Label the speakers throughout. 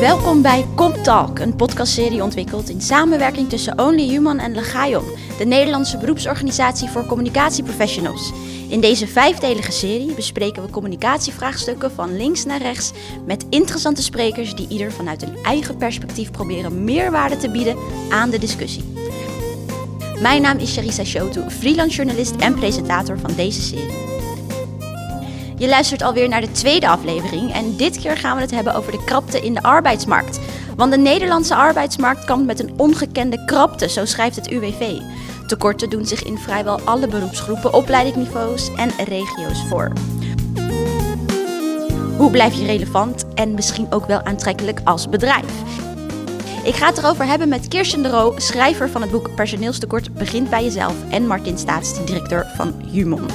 Speaker 1: Welkom bij Comp Talk, een podcastserie ontwikkeld in samenwerking tussen Only Human en Legayon, de Nederlandse beroepsorganisatie voor communicatieprofessionals. In deze vijfdelige serie bespreken we communicatievraagstukken van links naar rechts met interessante sprekers die ieder vanuit hun eigen perspectief proberen meerwaarde te bieden aan de discussie. Mijn naam is Charissa Shotu, freelance journalist en presentator van deze serie. Je luistert alweer naar de tweede aflevering en dit keer gaan we het hebben over de krapte in de arbeidsmarkt. Want de Nederlandse arbeidsmarkt kampt met een ongekende krapte, zo schrijft het UWV. Tekorten doen zich in vrijwel alle beroepsgroepen, opleidingsniveaus en regio's voor. Hoe blijf je relevant en misschien ook wel aantrekkelijk als bedrijf? Ik ga het erover hebben met Kirsten de Roo, schrijver van het boek Personeelstekort begint bij jezelf en Martin Staats, directeur van Humon.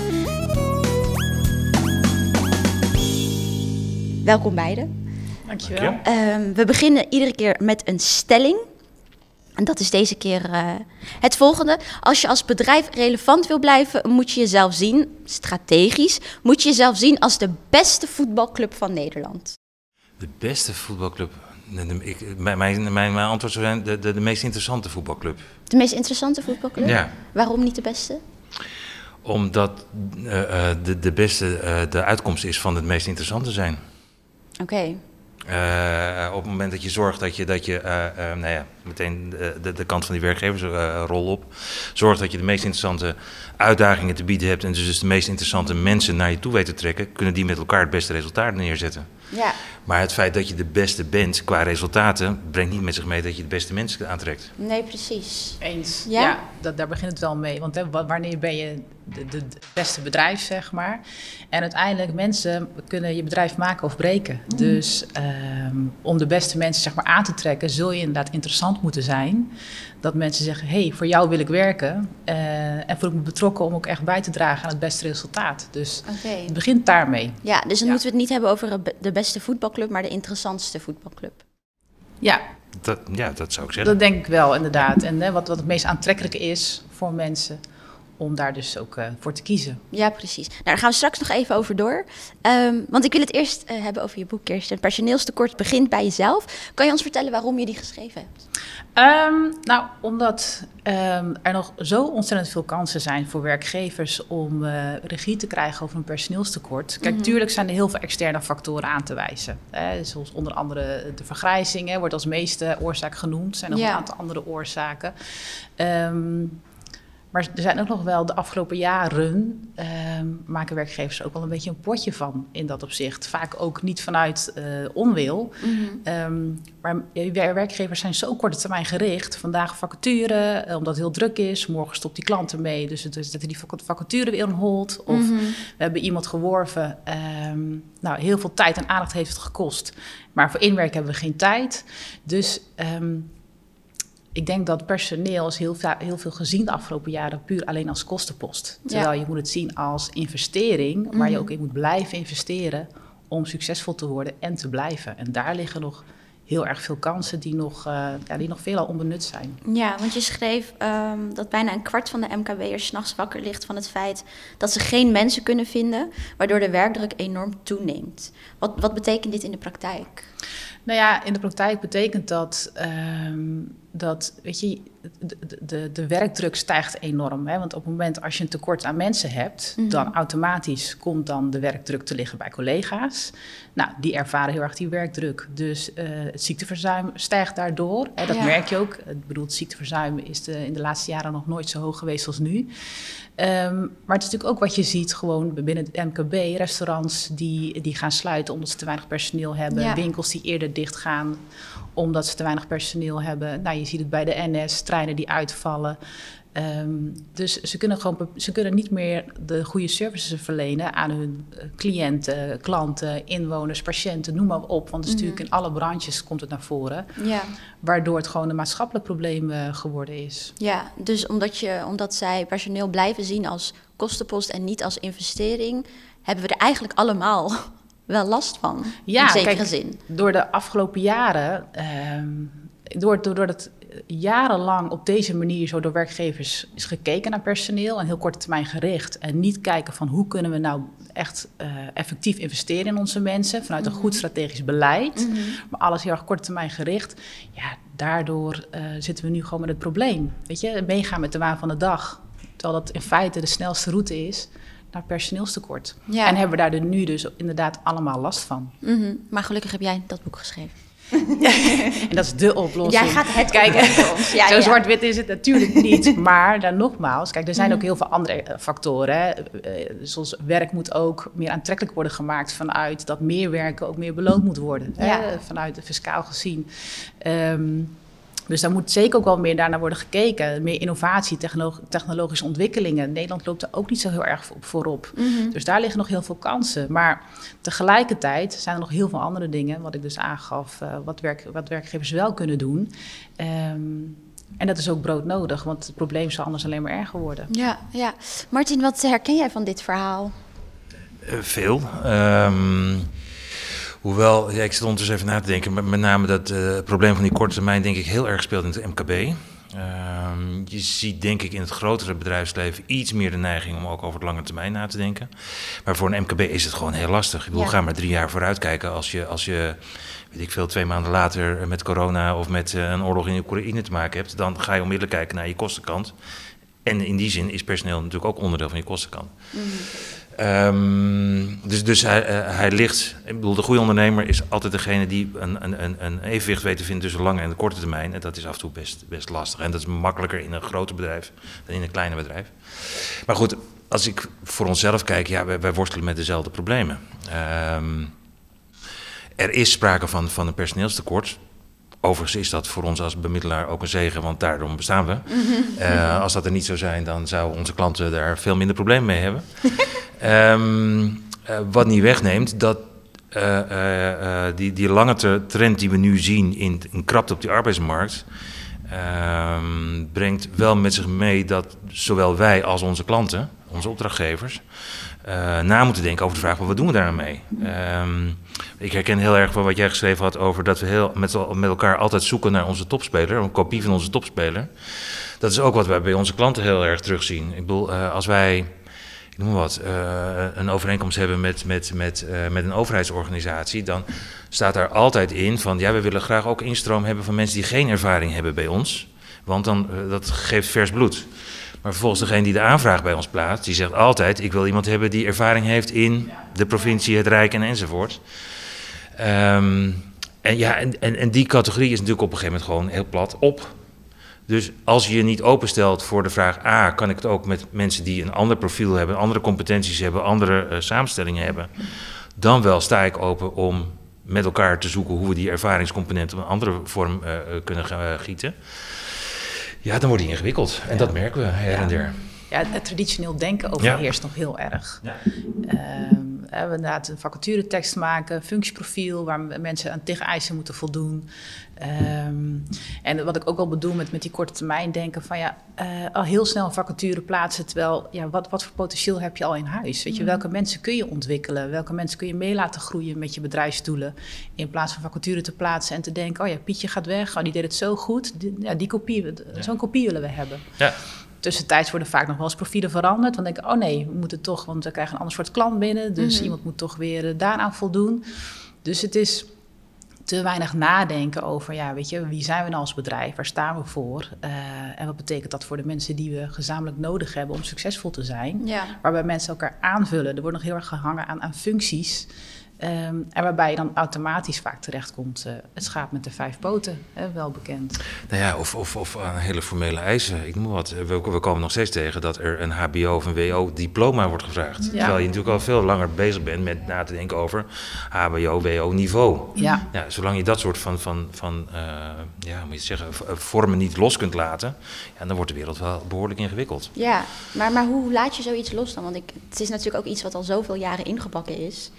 Speaker 1: Welkom beiden.
Speaker 2: Dankjewel.
Speaker 1: Um, we beginnen iedere keer met een stelling. En dat is deze keer uh, het volgende. Als je als bedrijf relevant wil blijven, moet je jezelf zien, strategisch, moet je jezelf zien als de beste voetbalclub van Nederland.
Speaker 2: De beste voetbalclub? Ik, mijn, mijn, mijn antwoord zou zijn de, de, de, meest interessante voetbalclub.
Speaker 1: De meest interessante voetbalclub?
Speaker 2: Ja.
Speaker 1: Waarom niet de beste?
Speaker 2: Omdat uh, uh, de, de beste de uitkomst is van het meest interessante zijn.
Speaker 1: Oké.
Speaker 2: Uh, op het moment dat je zorgt dat je, dat je uh, uh, nou ja, meteen de, de, de, kant van die werkgeversrol op, zorgt dat je de meest interessante uitdagingen te bieden hebt en dus, dus de meest interessante mensen naar je toe weet te trekken, kunnen die met elkaar het beste resultaat neerzetten.
Speaker 1: Ja.
Speaker 2: Maar het feit dat je de beste bent qua resultaten, brengt niet met zich mee dat je de beste mensen aantrekt.
Speaker 1: Nee, precies.
Speaker 3: Eens. Ja, ja dat, daar begint het wel mee. Want hè, wanneer ben je de, beste bedrijf, zeg maar. En uiteindelijk mensen kunnen je bedrijf maken of breken. Mm. Dus um, om de beste mensen zeg maar, aan te trekken, zul je inderdaad interessant moeten zijn. Dat mensen zeggen, hé, hey, voor jou wil ik werken. Uh, en voel ik me betrokken om ook echt bij te dragen aan het beste resultaat. Dus
Speaker 1: okay.
Speaker 3: het begint daarmee.
Speaker 1: Ja, dus dan ja. moeten we het niet hebben over de beste voetbalclub, maar de interessantste voetbalclub.
Speaker 3: Ja.
Speaker 2: Dat, ja, dat zou ik zeggen.
Speaker 3: Dat denk ik wel, inderdaad. En hè, wat, wat het meest aantrekkelijk is voor mensen om daar dus ook uh, voor te kiezen.
Speaker 1: Ja, precies. Nou, daar gaan we straks nog even over door. Um, want ik wil het eerst uh, hebben over je boek, Kirsten. Personeelstekort begint bij jezelf. Kan je ons vertellen waarom je die geschreven hebt?
Speaker 3: Um, nou, omdat um, er nog zo ontzettend veel kansen zijn voor werkgevers om uh, regie te krijgen over een personeelstekort. Kijk, mm -hmm. tuurlijk zijn er heel veel externe factoren aan te wijzen. Hè, zoals onder andere de vergrijzing hè, wordt als meeste oorzaak genoemd. Er zijn nog ja. een aantal andere oorzaken. Maar er zijn ook nog wel de afgelopen jaren um, maken werkgevers ook wel een beetje een potje van in dat opzicht. Vaak ook niet vanuit uh, onwil. Mm -hmm. um, maar werkgevers zijn zo korte termijn gericht. Vandaag vacature, uh, omdat het heel druk is. Morgen stopt die klant ermee. Dus het is dat die vacature weer hold. Of mm -hmm. we hebben iemand geworven. Um, nou, heel veel tijd en aandacht heeft het gekost. Maar voor inwerken hebben we geen tijd. Dus ik denk dat personeel is heel, heel veel gezien de afgelopen jaren puur alleen als kostenpost. Terwijl ja. je moet het zien als investering, waar mm -hmm. je ook in moet blijven investeren om succesvol te worden en te blijven. En daar liggen nog heel erg veel kansen die nog, uh, ja, die nog veelal onbenut zijn.
Speaker 1: Ja, want je schreef um, dat bijna een kwart van de MKB'ers s'nachts wakker ligt van het feit dat ze geen mensen kunnen vinden, waardoor de werkdruk enorm toeneemt. Wat, wat betekent dit in de praktijk?
Speaker 3: Nou ja, in de praktijk betekent dat, um, dat weet je, de, de, de werkdruk stijgt enorm. Hè? Want op het moment als je een tekort aan mensen hebt, mm -hmm. dan automatisch komt dan de werkdruk te liggen bij collega's. Nou, die ervaren heel erg die werkdruk. Dus uh, het ziekteverzuim stijgt daardoor. Hè? Dat ja. merk je ook. Ik bedoel, het ziekteverzuim is de, in de laatste jaren nog nooit zo hoog geweest als nu. Um, maar het is natuurlijk ook wat je ziet gewoon binnen het MKB. Restaurants die, die gaan sluiten omdat ze te weinig personeel hebben. Ja. Winkels die eerder dicht gaan omdat ze te weinig personeel hebben. Nou, je ziet het bij de NS, treinen die uitvallen. Um, dus ze kunnen, gewoon, ze kunnen niet meer de goede services verlenen aan hun cliënten, klanten, inwoners, patiënten, noem maar op. Want het is mm -hmm. natuurlijk in alle branches komt het naar voren.
Speaker 1: Ja.
Speaker 3: Waardoor het gewoon een maatschappelijk probleem uh, geworden is.
Speaker 1: Ja, dus omdat, je, omdat zij personeel blijven zien als kostenpost en niet als investering, hebben we er eigenlijk allemaal wel last van.
Speaker 3: Ja,
Speaker 1: in zekere
Speaker 3: kijk,
Speaker 1: zin.
Speaker 3: Door de afgelopen jaren, um, door, door, door het jarenlang op deze manier zo door werkgevers is gekeken naar personeel en heel korte termijn gericht. En niet kijken van hoe kunnen we nou echt uh, effectief investeren in onze mensen vanuit een goed strategisch beleid. Maar alles heel erg korte termijn gericht. Ja, daardoor uh, zitten we nu gewoon met het probleem. Weet je, meegaan met de waan van de dag. Terwijl dat in feite de snelste route is naar personeelstekort. Ja. En hebben we daar nu dus inderdaad allemaal last van.
Speaker 1: Mm -hmm. Maar gelukkig heb jij dat boek geschreven.
Speaker 3: en dat is de oplossing.
Speaker 1: Jij gaat het kijken.
Speaker 3: Ja, zo zwart-wit is het natuurlijk niet. Maar dan nogmaals, kijk, er zijn ook heel veel andere eh, factoren. Hè. Eh, zoals werk moet ook meer aantrekkelijk worden gemaakt vanuit dat meer werken ook meer beloond moet worden. Hè, vanuit fiscaal gezien. Um, dus daar moet zeker ook wel meer daarnaar worden gekeken. Meer innovatie, technologische ontwikkelingen. Nederland loopt er ook niet zo heel erg voorop. Mhm. Dus daar liggen nog heel veel kansen. Maar tegelijkertijd zijn er nog heel veel andere dingen, wat ik dus aangaf, uh, wat, werk, wat werkgevers wel kunnen doen. Um, en dat is ook broodnodig, want het probleem zal anders alleen maar erger worden.
Speaker 1: Ja, ja. Martin, wat herken jij van dit verhaal?
Speaker 2: Uh, veel. Um, Hoewel, ja, ik zit ondertussen even na te denken, met, met name dat uh, probleem van die korte termijn denk ik heel erg speelt in het MKB. Uh, ehm, je ziet denk ik in het grotere bedrijfsleven iets meer de neiging om ook over het lange termijn na te denken. Maar voor een MKB is het gewoon heel lastig. Ik wil ja. ga maar drie jaar vooruit kijken als je, als je weet ik veel, twee maanden later met corona of met uh, een oorlog in Oekraïne te maken hebt. Dan ga je onmiddellijk kijken naar je kostenkant. En in die zin is personeel natuurlijk ook onderdeel van je kostenkant. Mm -hmm. Um, dus dus hij, uh, hij ligt. Ik bedoel, de goede ondernemer is altijd degene die een, een, een evenwicht weet te vinden tussen lange en de korte termijn. En dat is af en toe best, best lastig. En dat is makkelijker in een groter bedrijf dan in een kleiner bedrijf. Maar goed, als ik voor onszelf kijk, ja, wij, wij worstelen met dezelfde problemen. Um, er is sprake van, van een personeelstekort. Overigens is dat voor ons als bemiddelaar ook een zegen, want daarom bestaan we. uh, als dat er niet zou zijn, dan zouden onze klanten daar veel minder problemen mee hebben. Um, uh, wat niet wegneemt dat uh, die, die lange trend die we nu zien in, in krapte op die arbeidsmarkt. Ehm, brengt wel met zich mee dat zowel wij als onze klanten, onze opdrachtgevers, na moeten denken over de vraag: wat doen we daar nou? Um, ik herken heel erg van wat jij geschreven had over dat we heel met, met elkaar altijd zoeken naar onze topspeler, een kopie van onze topspeler. Dat is ook wat wij bij onze klanten heel erg terugzien. Ik bedoel, als wij ik noem wat, uh, een overeenkomst hebben met, met, met, uh, met een overheidsorganisatie, dan staat daar altijd in van ja, we willen graag ook instroom hebben van mensen die geen ervaring hebben bij ons. Want dan, uh, dat geeft vers bloed. Maar vervolgens degene die de aanvraag bij ons plaatst, die zegt altijd: Ik wil iemand hebben die ervaring heeft in de provincie, het Rijk en enzovoort. Um, en, ja, en, en, en die categorie is natuurlijk op een gegeven moment gewoon heel plat op. Dus als je je niet openstelt voor de vraag: A, kan ik het ook met mensen die een ander profiel hebben, andere competenties hebben, andere uh, samenstellingen hebben, dan wel sta ik open om met elkaar te zoeken hoe we die ervaringscomponent op een andere vorm uh, kunnen gaan gieten. Ja, dan wordt die ingewikkeld. En ja. dat merken we her
Speaker 3: ja.
Speaker 2: en der.
Speaker 3: Ja, het traditioneel denken overheerst ja. nog heel erg. Ja. Um, we inderdaad een vacaturetekst maken, functieprofiel waar mensen aan tegen eisen moeten voldoen. Um, en wat ik ook wel bedoel met, met die korte termijn denken van ja, uh, al heel snel een vacature plaatsen. Terwijl, ja, wat, wat voor potentieel heb je al in huis? Weet je, welke mensen kun je ontwikkelen? Welke mensen kun je mee laten groeien met je bedrijfsdoelen? In plaats van vacature te plaatsen en te denken, oh ja, Pietje gaat weg, oh die deed het zo goed. Die, ja, die kopie, ja. zo'n kopie willen we hebben. Ja tussentijds worden vaak nog wel eens profielen veranderd. Dan denk ik, oh nee, we moeten toch, want we krijgen een ander soort klant binnen. Dus mm-hmm. iemand moet toch weer uh, daaraan voldoen. Dus het is te weinig nadenken over, ja, weet je, wie zijn we nou als bedrijf? Waar staan we voor? Uh, en wat betekent dat voor de mensen die we gezamenlijk nodig hebben om succesvol te zijn? Ja. Waarbij mensen elkaar aanvullen. Er wordt nog heel erg gehangen aan, aan functies. Um, en waarbij je dan automatisch vaak terechtkomt, uh, het schaap met de vijf poten, hè, wel bekend.
Speaker 2: Nou ja, of, of, of aan hele formele eisen. Ik noem wat, we, we, komen nog steeds tegen dat er een HBO of een WO-diploma wordt gevraagd. Ja. Terwijl je natuurlijk al veel langer bezig bent met na te denken over HBO, WO-niveau. Ja. ja. Zolang je dat soort van, van, van uh, ja, moet je zeggen, vormen niet los kunt laten, ja, dan wordt de wereld wel behoorlijk ingewikkeld.
Speaker 1: Ja, maar, maar hoe laat je zoiets los dan? Want ik, het is natuurlijk ook iets wat al zoveel jaren ingebakken is.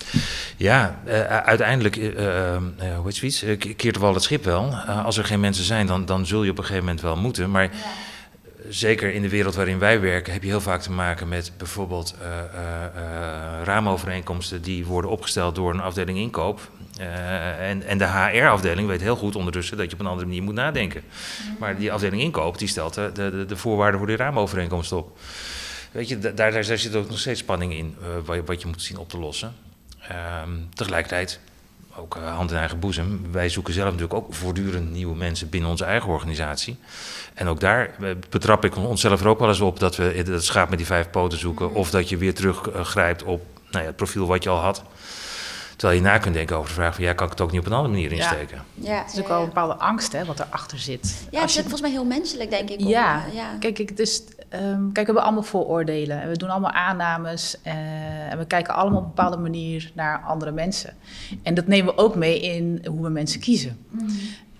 Speaker 2: Ja, ja, uh, uiteindelijk, uh, uh, hoe heet zoiets, keert er wel het schip wel. als er geen mensen zijn, dan, dan zul je op een gegeven moment wel moeten. Maar ja. zeker in de wereld waarin wij werken, heb je heel vaak te maken met bijvoorbeeld raamovereenkomsten die worden opgesteld door een afdeling inkoop. Uh, en, en de HR-afdeling weet heel goed ondertussen dat je op een andere manier moet nadenken. Maar die afdeling inkoop, die stelt de, de, de voorwaarden voor die raamovereenkomst op. Weet je, daar, daar zit ook nog steeds spanning in, uh, wat je moet zien op te lossen. Ehm, tegelijkertijd, ook uh, hand in eigen boezem, wij zoeken zelf natuurlijk ook voortdurend nieuwe mensen binnen onze eigen organisatie. En ook daar betrap ik onszelf er ook wel eens op dat we het schaap met die vijf poten zoeken. Of dat je weer teruggrijpt op nou ja, het profiel wat je al had. Terwijl je na kunt denken over de vraag van ja, kan ik het ook niet op een andere manier insteken?
Speaker 3: Ja, ja het is ook wel een bepaalde angst hè, wat erachter zit.
Speaker 1: Ja, het is volgens mij heel menselijk, denk ik.
Speaker 3: Ja, ja. kijk, ik, het is, um, kijk, we hebben allemaal vooroordelen en we doen allemaal aannames uh, en we kijken allemaal op een bepaalde manier naar andere mensen. En dat nemen we ook mee in hoe we mensen kiezen. Mm.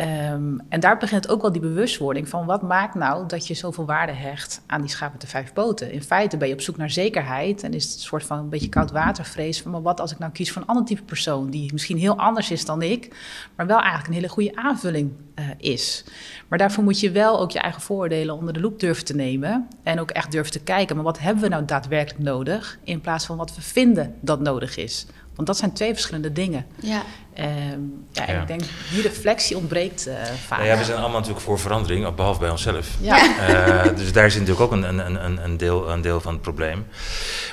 Speaker 3: Um, en daar begint ook wel die bewustwording van wat maakt nou dat je zoveel waarde hecht aan die schaap met de vijf poten. In feite ben je op zoek naar zekerheid en is het een soort van een beetje koudwatervrees van maar wat als ik nou kies voor een ander type persoon die misschien heel anders is dan ik, maar wel eigenlijk een hele goede aanvulling uh, is. Maar daarvoor moet je wel ook je eigen vooroordelen onder de loep durven te nemen en ook echt durven te kijken, maar wat hebben we nou daadwerkelijk nodig in plaats van wat we vinden dat nodig is. Want dat zijn twee verschillende dingen. Ja. Um, ja, en ik denk, die reflectie ontbreekt uh, vaak.
Speaker 2: Ja, we zijn allemaal natuurlijk voor verandering, behalve bij onszelf. Ja. Uh, dus daar zit natuurlijk ook een, een, een, een, deel, een deel van het probleem.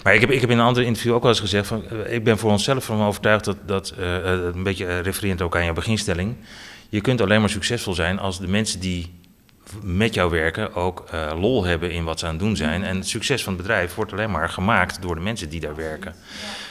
Speaker 2: Maar ik heb, ik heb in een ander interview ook wel eens gezegd... Van, uh, ik ben voor onszelf van overtuigd dat, dat een beetje refererend ook aan jouw beginstelling... je kunt alleen maar succesvol zijn als de mensen die met jou werken ook lol hebben in wat ze aan het doen zijn. En het succes van het bedrijf wordt alleen maar gemaakt door de mensen die daar werken.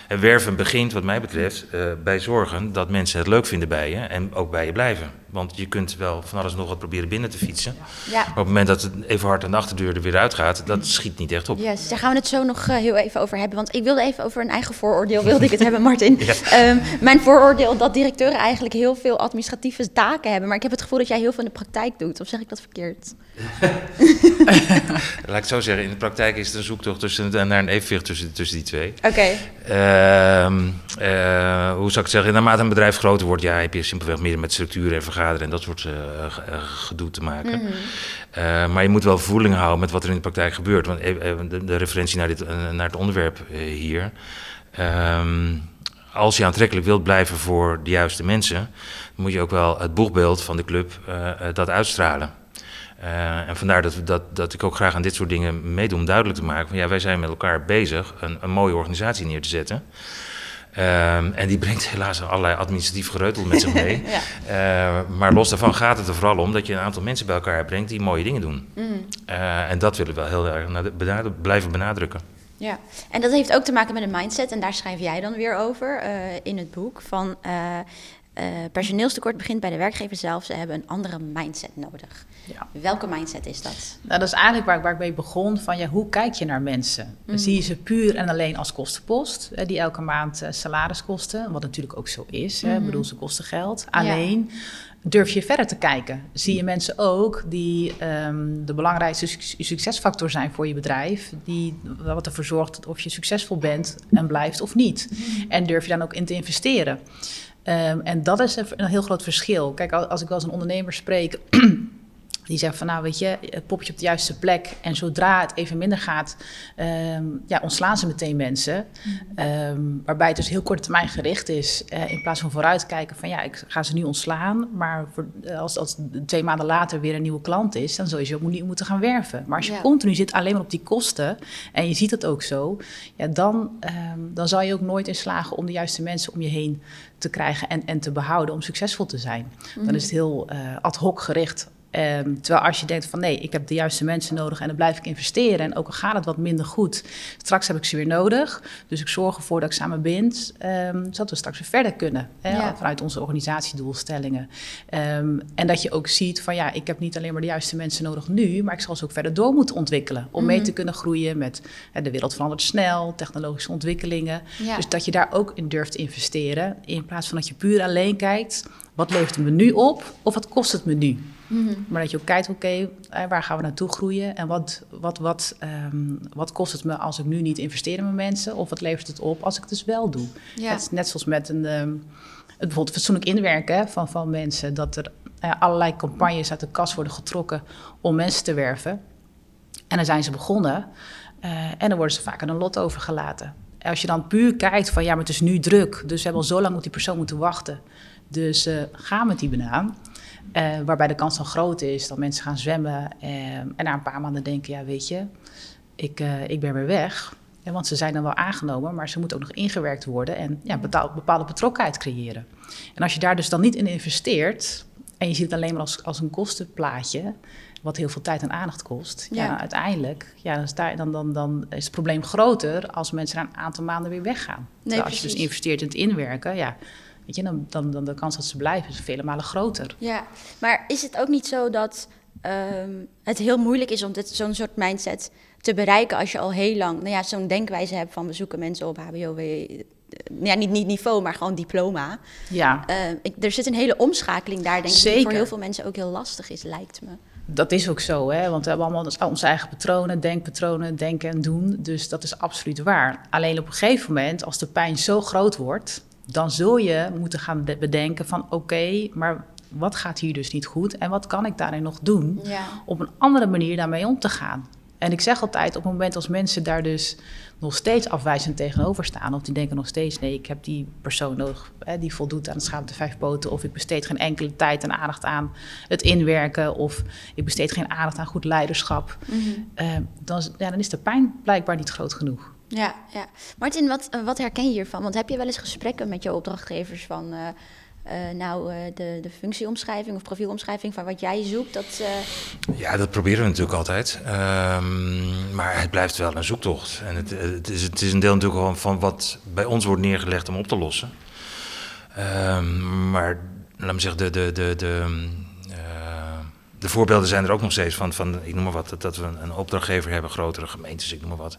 Speaker 2: En werven begint, wat mij betreft, uh, bij zorgen dat mensen het leuk vinden bij je en ook bij je blijven. Want je kunt wel van alles nog wat proberen binnen te fietsen. Ja. Maar op het moment dat het even hard aan de achterdeur er weer uitgaat, dat schiet niet echt op.
Speaker 1: Yes, daar gaan we het zo nog uh, heel even over hebben. Want ik wilde even over een eigen vooroordeel wilde ik het hebben, Martin. Ja. Um, mijn vooroordeel dat directeuren eigenlijk heel veel administratieve taken hebben. Maar ik heb het gevoel dat jij heel veel in de praktijk doet. Of zeg ik dat verkeerd?
Speaker 2: Laat ik zo zeggen, in de praktijk is het een zoektocht tussen, naar een evenwicht tussen, tussen die twee.
Speaker 1: Oké. Okay.
Speaker 2: Uh, hoe zou ik het zeggen? Naarmate een bedrijf groter wordt, ja, heb je simpelweg meer met structuren en vergaderen en dat soort uh, gedoe te maken. Mm -hmm. maar je moet wel voeling houden met wat er in de praktijk gebeurt. Want de, de referentie naar, dit, naar het onderwerp hier. Um, als je aantrekkelijk wilt blijven voor de juiste mensen, moet je ook wel het boegbeeld van de club dat uitstralen. Uh, en vandaar dat, dat, dat ik ook graag aan dit soort dingen meedoe om duidelijk te maken van ja, wij zijn met elkaar bezig een, een mooie organisatie neer te zetten. Uh, en die brengt helaas allerlei administratief gereutel met zich mee. ja. uh, maar los daarvan gaat het er vooral om dat je een aantal mensen bij elkaar brengt die mooie dingen doen. Mm. en dat willen we wel heel erg blijven benadrukken.
Speaker 1: Ja, en dat heeft ook te maken met een mindset. En daar schrijf jij dan weer over in het boek. Van uh, personeelstekort begint bij de werkgever zelf. Ze hebben een andere mindset nodig. Ja. Welke mindset is dat?
Speaker 3: Nou, dat is eigenlijk waar, waar ik mee begon. Van, ja, hoe kijk je naar mensen? Mm. Zie je ze puur en alleen als kostenpost, die elke maand uh, salaris kosten. Wat natuurlijk ook zo is. Mm -hmm. hè? Ik mhm. bedoel, ze kosten geld. Alleen durf je verder te kijken. Zie je mensen ook die um, de belangrijkste succesfactor zijn voor je bedrijf, die wat ervoor zorgt of je succesvol bent en blijft of niet. Mhm. En durf je dan ook in te investeren. Um, en dat is een heel groot verschil. Kijk, als ik wel eens een ondernemer spreek die zegt van nou weet je, het popje op de juiste plek. En zodra het even minder gaat, um, ja, ontslaan ze meteen mensen. Um, waarbij het dus heel korte termijn gericht is. Uh, in plaats van vooruitkijken van ja, ik ga ze nu ontslaan. Maar voor, als, als twee maanden later weer een nieuwe klant is, dan zul je ze ook moeten gaan werven. Maar als je ja. continu zit alleen maar op die kosten, en je ziet het ook zo, ja, dan, um, dan zal je ook nooit in slagen om de juiste mensen om je heen te krijgen en, en te behouden om succesvol te zijn. Dan mhm. is het heel uh, ad hoc gericht Um, terwijl als je denkt van nee, ik heb de juiste mensen nodig en dan blijf ik investeren. En ook al gaat het wat minder goed, straks heb ik ze weer nodig. Dus ik zorg ervoor dat ik samen bind, um, zodat we straks weer verder kunnen. Hè, Vanuit onze organisatiedoelstellingen. Um, en dat je ook ziet van ja, ik heb niet alleen maar de juiste mensen nodig nu, maar ik zal ze ook verder door moeten ontwikkelen. Om mee mhm. te kunnen groeien met hè, de wereld verandert snel, technologische ontwikkelingen. Ja. Dus dat je daar ook in durft te investeren. In plaats van dat je puur alleen kijkt, wat levert het me nu op of wat kost het me nu? Mm Maar dat je ook kijkt, oké, okay, waar gaan we naartoe groeien? En wat, wat, wat, um, wat kost het me als ik nu niet investeer in mijn mensen? Of wat levert het op als ik het dus wel doe? Ja. Dat is net zoals met een, um, het bijvoorbeeld fatsoenlijk inwerken van, van mensen. Dat er uh, allerlei campagnes uit de kas worden getrokken om mensen te werven. En dan zijn ze begonnen uh, en dan worden ze vaak aan een lot overgelaten. Als je dan puur kijkt van ja, maar het is nu druk, dus we hebben al zo lang op die persoon moeten wachten. Dus uh, ga met die banaan. Uh, waarbij de kans dan groot is dat mensen gaan zwemmen en na een paar maanden denken, ja weet je, ik, ik ben weer weg. Want ze zijn dan wel aangenomen, maar ze moeten ook nog ingewerkt worden en ja, bepaalde betrokkenheid creëren. En als je daar dus dan niet in investeert en je ziet het alleen maar als, als een kostenplaatje, wat heel veel tijd en aandacht kost, ja. ja uiteindelijk ja, dan, sta, dan, dan, dan is het probleem groter als mensen na een aantal maanden weer weggaan. Nee, als je dus investeert in het inwerken, ja, weet je, dan, dan, dan de kans dat ze blijven is vele malen groter.
Speaker 1: Ja, maar is het ook niet zo dat um, het heel moeilijk is om zo'n soort mindset te bereiken als je al heel lang nou ja, zo'n denkwijze hebt van we zoeken mensen op HBO, ja, niet, niet niveau, maar gewoon diploma.
Speaker 3: Ja.
Speaker 1: Uh, ik, er zit een hele omschakeling daar, denk ik, die voor heel veel mensen ook heel lastig is, lijkt me.
Speaker 3: Dat is ook zo, hè? want we hebben allemaal onze eigen patronen, denkpatronen, denken en doen. Dus dat is absoluut waar. Alleen op een gegeven moment, als de pijn zo groot wordt, dan zul je moeten gaan bedenken van oké, maar wat gaat hier dus niet goed en wat kan ik daarin nog doen ja. op een andere manier daarmee om te gaan. En ik zeg altijd, op het moment als mensen daar dus nog steeds afwijzend tegenover staan, of die denken nog steeds: nee, ik heb die persoon nodig hè, die voldoet aan het schaamte vijf poten, of ik besteed geen enkele tijd en aandacht aan het inwerken, of ik besteed geen aandacht aan goed leiderschap, mhm. eh, dan, ja, dan is de pijn blijkbaar niet groot genoeg.
Speaker 1: Ja, ja. Martin, wat, wat herken je hiervan? Want heb je wel eens gesprekken met je opdrachtgevers van. Uh, uh, nou, uh, de, de functieomschrijving of profielomschrijving van wat jij zoekt? Dat,
Speaker 2: uh... Ja, dat proberen we natuurlijk altijd. Um, maar het blijft wel een zoektocht. En het, het, is, het is een deel natuurlijk gewoon van wat bij ons wordt neergelegd om op te lossen. Um, maar laat me zeggen, de, de, de, de, de voorbeelden zijn er ook nog steeds van, van ik noem maar wat, dat we een opdrachtgever hebben, grotere gemeentes, ik noem maar wat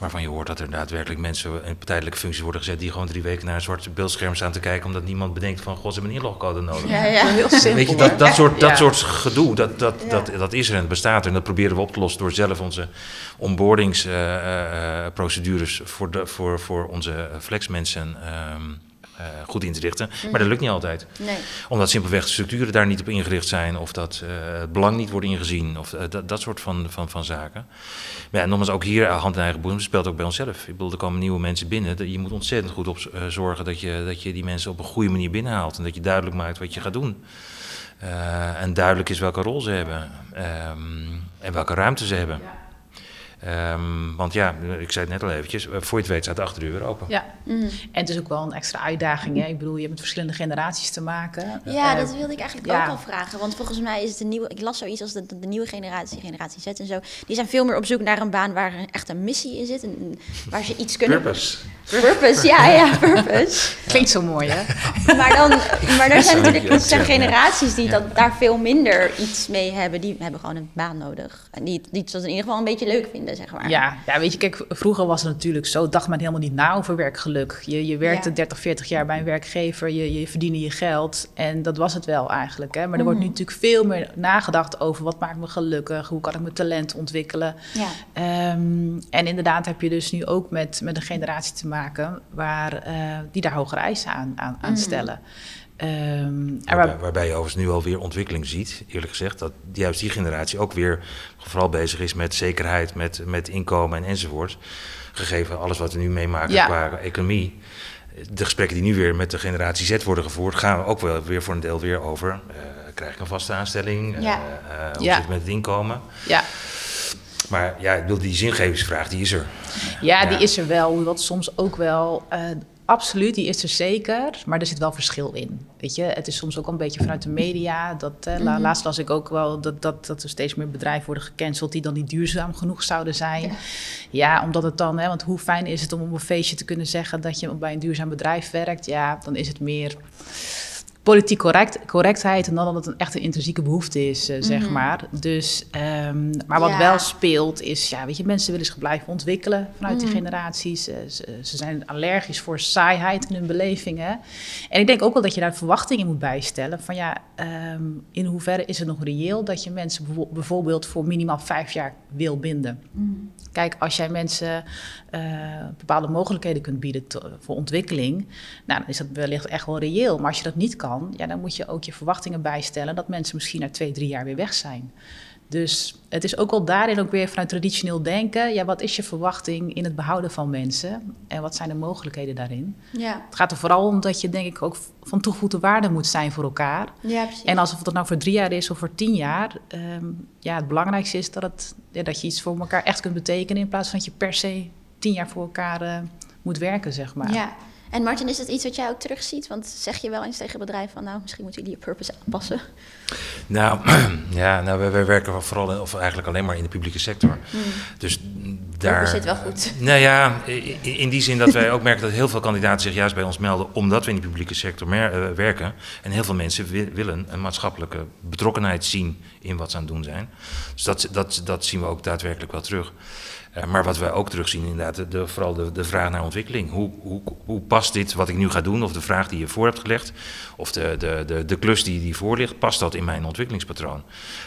Speaker 2: waarvan je hoort dat er daadwerkelijk mensen in tijdelijke functie worden gezet die gewoon drie weken naar een zwart beeldscherm staan te kijken omdat niemand bedenkt van god ze hebben een inlogcode nodig.
Speaker 1: Ja, ja. heel simpel.
Speaker 2: Weet je, dat, dat, soort, dat soort gedoe, dat, dat, dat, dat is er en het bestaat er en dat proberen we op te lossen door zelf onze onboardingsprocedures uh, uh, voor, de, voor, voor onze flexmensen um, uh, goed in te richten. Maar dat lukt niet altijd.
Speaker 1: Nee.
Speaker 2: Omdat simpelweg de structuren daar niet op ingericht zijn, of dat uh, het belang niet wordt ingezien, of uh, dat, dat soort van, van, van zaken. Maar ja, nogmaals, ook hier hand in eigen boezem speelt ook bij onszelf. Ik bedoel, er komen nieuwe mensen binnen. Je moet ontzettend goed op zorgen dat je, dat je die mensen op een goede manier binnenhaalt. En dat je duidelijk maakt wat je gaat doen. en duidelijk is welke rol ze hebben. Um, en welke ruimte ze hebben. Ja. Um, want ja, ik zei het net al eventjes, voor je het weet staat de achterdeur weer open.
Speaker 3: Ja, mm. en het is ook wel een extra uitdaging. Hè? Ik bedoel, je hebt met verschillende generaties te maken.
Speaker 1: Ja, uh, dat wilde ik eigenlijk ja. ook al vragen. Want volgens mij is het de nieuwe, ik las zoiets als de, de, nieuwe generatie, generatie Z en zo. Die zijn veel meer op zoek naar een baan waar echt een missie in zit. En waar ze iets kunnen...
Speaker 2: Purpose.
Speaker 1: Purpose, ja, ja, purpose.
Speaker 3: Klinkt zo mooi, hè?
Speaker 1: maar, dan, maar er zijn natuurlijk er zijn generaties die dat, daar veel minder iets mee hebben. Die hebben gewoon een baan nodig. En die, die dat in ieder geval een beetje leuk vinden, zeg maar.
Speaker 3: Ja, ja, weet je, kijk, vroeger was het natuurlijk zo, dacht men helemaal niet na over werkgeluk. Je, je werkte ja. 30, 40 jaar bij een werkgever, je, je verdiende je geld en dat was het wel eigenlijk. Hè? Maar er wordt nu mhm. natuurlijk veel meer nagedacht over wat maakt me gelukkig, hoe kan ik mijn talent ontwikkelen.
Speaker 1: Ja.
Speaker 3: Um, en inderdaad heb je dus nu ook met, met een generatie te maken waar, uh, die daar hogere eisen aan, aan, aan mhm. stellen.
Speaker 2: Um, waarbij, waarbij, je overigens nu alweer ontwikkeling ziet, eerlijk gezegd, dat juist die generatie ook weer vooral bezig is met zekerheid, met, met inkomen en enzovoort. Gegeven alles wat we nu meemaken ja. qua economie. De gesprekken die nu weer met de generatie Z worden gevoerd, gaan we ook wel weer voor een deel weer over. Uh, krijg ik een vaste aanstelling? Ja. Uh, uh, hoe ja. zit het met het inkomen?
Speaker 3: Ja.
Speaker 2: Maar ja, ik bedoel, die zingevingsvraag, die is er.
Speaker 3: Ja, ja, die is er wel. Wat soms ook wel Absoluut, die is er zeker, maar er zit wel verschil in. Weet je, het is soms ook een beetje vanuit de media. Dat, eh, mm Laatst las ik ook wel dat, dat, dat er steeds meer bedrijven worden gecanceld die dan niet duurzaam genoeg zouden zijn. Ja, ja omdat het dan, hè, want hoe fijn is het om op een feestje te kunnen zeggen dat je bij een duurzaam bedrijf werkt? Ja, dan is het meer politiek correct, correctheid en dan dat het een echt een intrinsieke behoefte is, uh, zeg mhm. maar. Dus, um, maar wat wel speelt is, ja, weet je, mensen willen zich blijven ontwikkelen vanuit die mhm. generaties. Uh, ze, ze, zijn allergisch voor saaiheid in hun belevingen. En ik denk ook wel dat je daar verwachtingen moet bijstellen van ja, um, in hoeverre is het nog reëel dat je mensen bijvoorbeeld voor minimaal vijf jaar wil binden. Mm. Kijk, als jij mensen uh, bepaalde mogelijkheden kunt bieden voor ontwikkeling, nou, dan is dat wellicht echt wel reëel. Maar als je dat niet kan, ja, dan moet je ook je verwachtingen bijstellen dat mensen misschien na twee, drie jaar weer weg zijn. Dus het is ook wel daarin ook weer vanuit traditioneel denken. Ja, wat is je verwachting in het behouden van mensen? En wat zijn de mogelijkheden daarin?
Speaker 1: Ja.
Speaker 3: Het gaat er vooral om dat je denk ik ook van toegevoegde waarde moet zijn voor elkaar.
Speaker 1: Ja, precies.
Speaker 3: En als het nou voor drie jaar is of voor tien jaar, ehm, ja, het belangrijkste is dat, het, ja, dat je iets voor elkaar echt kunt betekenen in plaats van dat je per se tien jaar voor elkaar uh, moet werken, zeg maar.
Speaker 1: Ja. En Martin, is dat iets wat jij ook terugziet? Want zeg je wel eens tegen bedrijven van, nou, misschien moeten jullie je purpose aanpassen?
Speaker 2: Nou, ja, nou, wij, wij werken vooral, in, of eigenlijk alleen maar in de publieke sector. Hmm. Dus daar...
Speaker 1: zit wel goed.
Speaker 2: Nou ja, in die zin dat wij ook merken dat heel veel kandidaten zich juist bij ons melden, omdat we in de publieke sector mer, uh, werken. En heel veel mensen willen een maatschappelijke betrokkenheid zien in wat ze aan het doen zijn. Dus dat, dat, dat zien we ook daadwerkelijk wel terug. Uh, maar wat wij ook terugzien, inderdaad, de, vooral de, de vraag naar ontwikkeling. Hoe, hoe, hoe past dit wat ik nu ga doen, of de vraag die je voor hebt gelegd, of de, de, de, de klus die, die voor ligt, past dat in mijn ontwikkelingspatroon?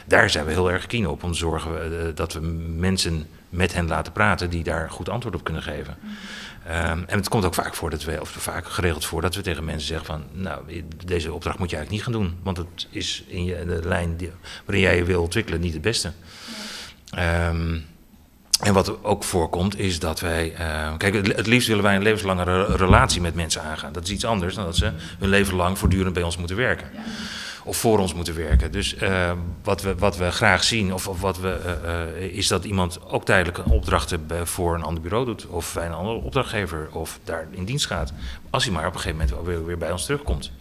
Speaker 2: Daar zijn we heel erg keen op, om te zorgen uh, dat we mensen met hen laten praten die daar goed antwoord op kunnen geven. Um, en het komt ook vaak voor dat we, of vaak geregeld voor, dat we tegen mensen zeggen van, nou, deze opdracht moet je eigenlijk niet gaan doen, want het is in je, de lijn die, waarin jij je wil ontwikkelen niet het beste. Ja. Um, en wat ook voorkomt is dat wij. Uh, kijk, het liefst willen wij een levenslange relatie met mensen aangaan. Dat is iets anders dan dat ze hun leven lang voortdurend bij ons moeten werken. Ja. Of voor ons moeten werken. Dus uh, wat, we, wat we graag zien, of, of wat we, uh, is dat iemand ook tijdelijk een opdracht voor een ander bureau doet. Of bij een andere opdrachtgever. Of daar in dienst gaat. Als hij maar op een gegeven moment weer, weer bij ons terugkomt.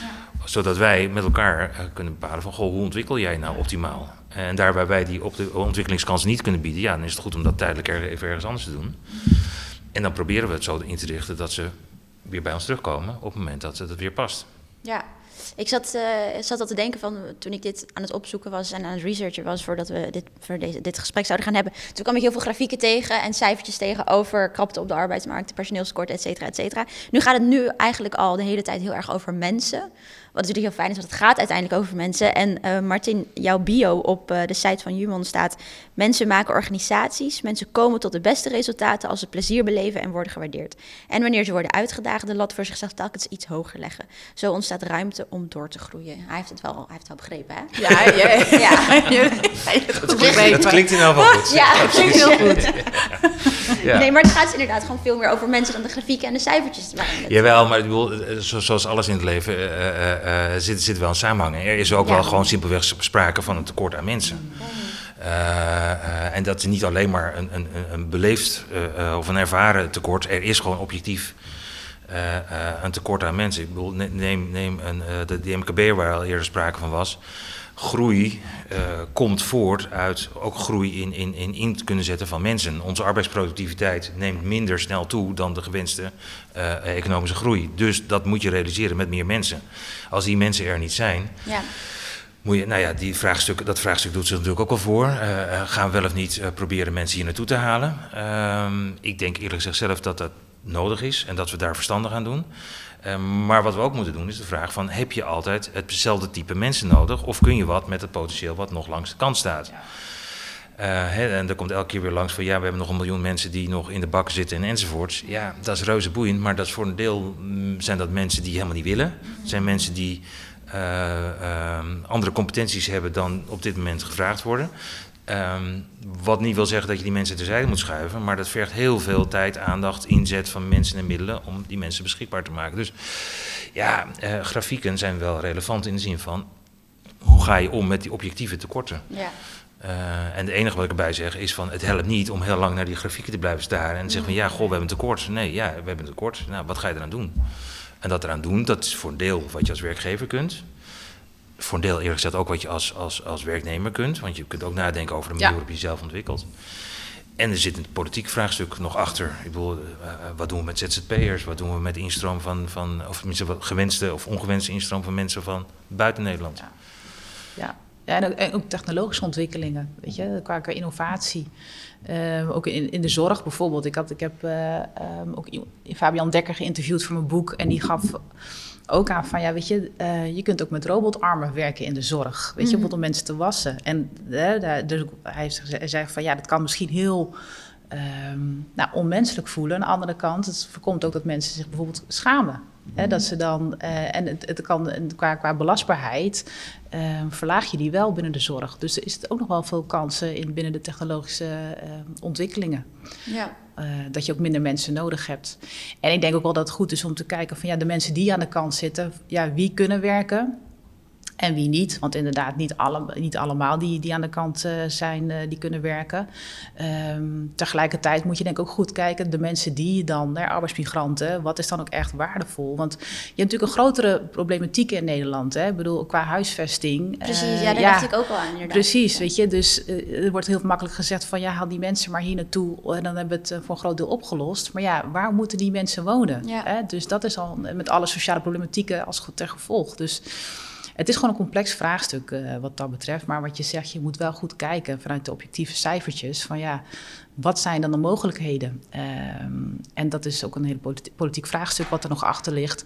Speaker 2: Ja. Zodat wij met elkaar kunnen bepalen van, goh, hoe ontwikkel jij nou optimaal? En daar waar wij die op de ontwikkelingskans niet kunnen bieden, ja, dan is het goed om dat tijdelijk even ergens anders te doen. En dan proberen we het zo in te richten dat ze weer bij ons terugkomen op het moment dat het weer past.
Speaker 1: Ja, ik zat, uh, zat al te denken van toen ik dit aan het opzoeken was en aan het researchen was voordat we dit, voor deze, dit gesprek zouden gaan hebben. Toen kwam ik heel veel grafieken tegen en cijfertjes tegen over krapte op de arbeidsmarkt, personeelskort, et cetera, et cetera. Nu gaat het nu eigenlijk al de hele tijd heel erg over mensen. Wat natuurlijk heel fijn is, want het gaat uiteindelijk over mensen. En uh, Martin, jouw bio op uh, de site van Human staat... mensen maken organisaties, mensen komen tot de beste resultaten... als ze plezier beleven en worden gewaardeerd. En wanneer ze worden uitgedaagd, de lat voor zichzelf telkens iets hoger leggen. Zo ontstaat ruimte om door te groeien. Hij heeft het wel, hij heeft het wel begrepen, hè?
Speaker 3: Ja, ja. ja.
Speaker 2: dat, klinkt, dat klinkt in wel goed.
Speaker 1: Ja, dat klinkt heel goed. Ja. Nee, maar het gaat inderdaad gewoon veel meer over mensen dan de grafieken en de cijfertjes.
Speaker 2: Jawel, maar ik bedoel, zoals alles in het leven... Uh, uh, zit, zit wel een samenhang. Er is ook ja. wel gewoon simpelweg sprake van een tekort aan mensen. Uh, uh, en dat is niet alleen maar een, een, een beleefd uh, of een ervaren tekort. Er is gewoon objectief een tekort aan mensen. Ik bedoel, neem, neem een, de, de MKB waar al eerder sprake van was groei uh, komt voort uit ook groei in, in, in in kunnen zetten van mensen. Onze arbeidsproductiviteit neemt minder snel toe dan de gewenste uh, economische groei. Dus dat moet je realiseren met meer mensen. Als die mensen er niet zijn. Ja. Moet je, nou ja, die vraagstuk, dat vraagstuk doet zich natuurlijk ook wel voor. Uh, gaan we wel of niet proberen mensen hier naartoe te halen? Ehm, ik denk eerlijk gezegd zelf dat dat nodig is en dat we daar verstandig aan doen. Uh, maar wat we ook moeten doen is de vraag van... heb je altijd hetzelfde type mensen nodig... of kun je wat met het potentieel wat nog langs de kant staat? Ja. Uh, hè, en er komt elke keer weer langs van... ja, we hebben nog een miljoen mensen die nog in de bak zitten en enzovoorts. Ja, dat is reuze boeiend, maar dat is voor een deel... Mm, zijn dat mensen die helemaal niet willen. Het zijn mensen die... Uh, andere competenties hebben dan op dit moment gevraagd worden. Um, wat niet wil zeggen dat je die mensen terzijde moet schuiven, maar dat vergt heel veel tijd, aandacht, inzet van mensen en middelen om die mensen beschikbaar te maken. Dus ja, uh, grafieken zijn wel relevant in de zin van hoe ga je om met die objectieve tekorten. Ja. Uh, en het enige wat ik erbij zeg is van het helpt niet om heel lang naar die grafieken te blijven staren en te zeggen van ja, goh, we hebben een tekort. Nee, ja, we hebben een tekort. Nou, wat ga je eraan doen? En dat eraan doen, dat is voor een deel wat je als werkgever kunt voor een deel eerlijk gezegd ook wat je als, als, als werknemer kunt. Want je kunt ook nadenken over de manier waarop je jezelf ontwikkelt. En er zit een politiek vraagstuk nog achter. Ik bedoel, uh, wat doen we met ZZP'ers? Wat doen we met instroom van, van of tenminste gewenste of ongewenste instroom van mensen van buiten Nederland?
Speaker 3: Ja, ja. ja en, ook, en, ook, technologische ontwikkelingen, weet je, qua, qua innovatie. Uh, ook in, in de zorg bijvoorbeeld. Ik, had, ik heb uh, um, ook Fabian Dekker geïnterviewd voor mijn boek en die gaf ook aan van, ja, weet je, uh, je kunt ook met robotarmen werken in de zorg. Weet je, bijvoorbeeld om mensen te wassen. En uh, dus hij zei van, ja, dat kan misschien heel um, nou, onmenselijk voelen. Aan de andere kant, het voorkomt ook dat mensen zich bijvoorbeeld schamen Hè, dat ze dan, eh, en het, het kan qua, qua belastbaarheid, eh, verlaag je die wel binnen de zorg. Dus er is het ook nog wel veel kansen in binnen de technologische eh, ontwikkelingen. Ja. dat je ook minder mensen nodig hebt. En ik denk ook wel dat het goed is om te kijken van ja, de mensen die aan de kant zitten, ja, wie kunnen werken en wie niet. Want inderdaad, niet, alle, niet allemaal die, die aan de kant uh, zijn, uh, die kunnen werken. Um, tegelijkertijd moet je denk ik ook goed kijken, de mensen die dan, hè, arbeidsmigranten, wat is dan ook echt waardevol? Want je hebt natuurlijk een grotere problematiek in Nederland. Hè? Ik bedoel, qua huisvesting.
Speaker 1: Precies, uh, ja, daar ja, dacht ik ook al aan inderdaad.
Speaker 3: Precies, weet je. Dus er wordt heel makkelijk gezegd van, ja, haal die mensen maar hier naartoe. En dan hebben we het voor een groot deel opgelost. Maar ja, waar moeten die mensen wonen? Ja. Hè? Dus dat is al met alle sociale problematieken als ter gevolg. Dus het is gewoon een complex vraagstuk uh, wat dat betreft. Maar wat je zegt, je moet wel goed kijken vanuit de objectieve cijfertjes. Van ja, wat zijn dan de mogelijkheden? Um, en dat is ook een heel politiek vraagstuk wat er nog achter ligt.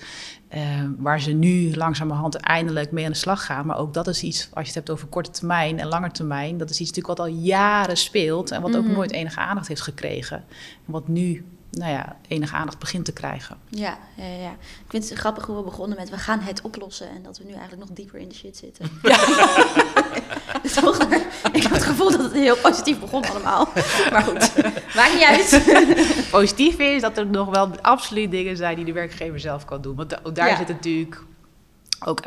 Speaker 3: Um, waar ze nu langzamerhand eindelijk mee aan de slag gaan. Maar ook dat is iets, als je het hebt over korte termijn en lange termijn. Dat is iets natuurlijk wat al jaren speelt. En wat ook mm -hmm. nooit enige aandacht heeft gekregen. En wat nu nou ja, enige aandacht begint te krijgen.
Speaker 1: Ja, ja, ja, ik vind het grappig hoe we begonnen met we gaan het oplossen en dat we nu eigenlijk nog dieper in de shit zitten. Ja. ik heb het gevoel dat het heel positief begon allemaal. Maar goed, maakt niet uit.
Speaker 3: Positief is dat er nog wel absoluut dingen zijn die de werkgever zelf kan doen. Want daar ja. zit natuurlijk ook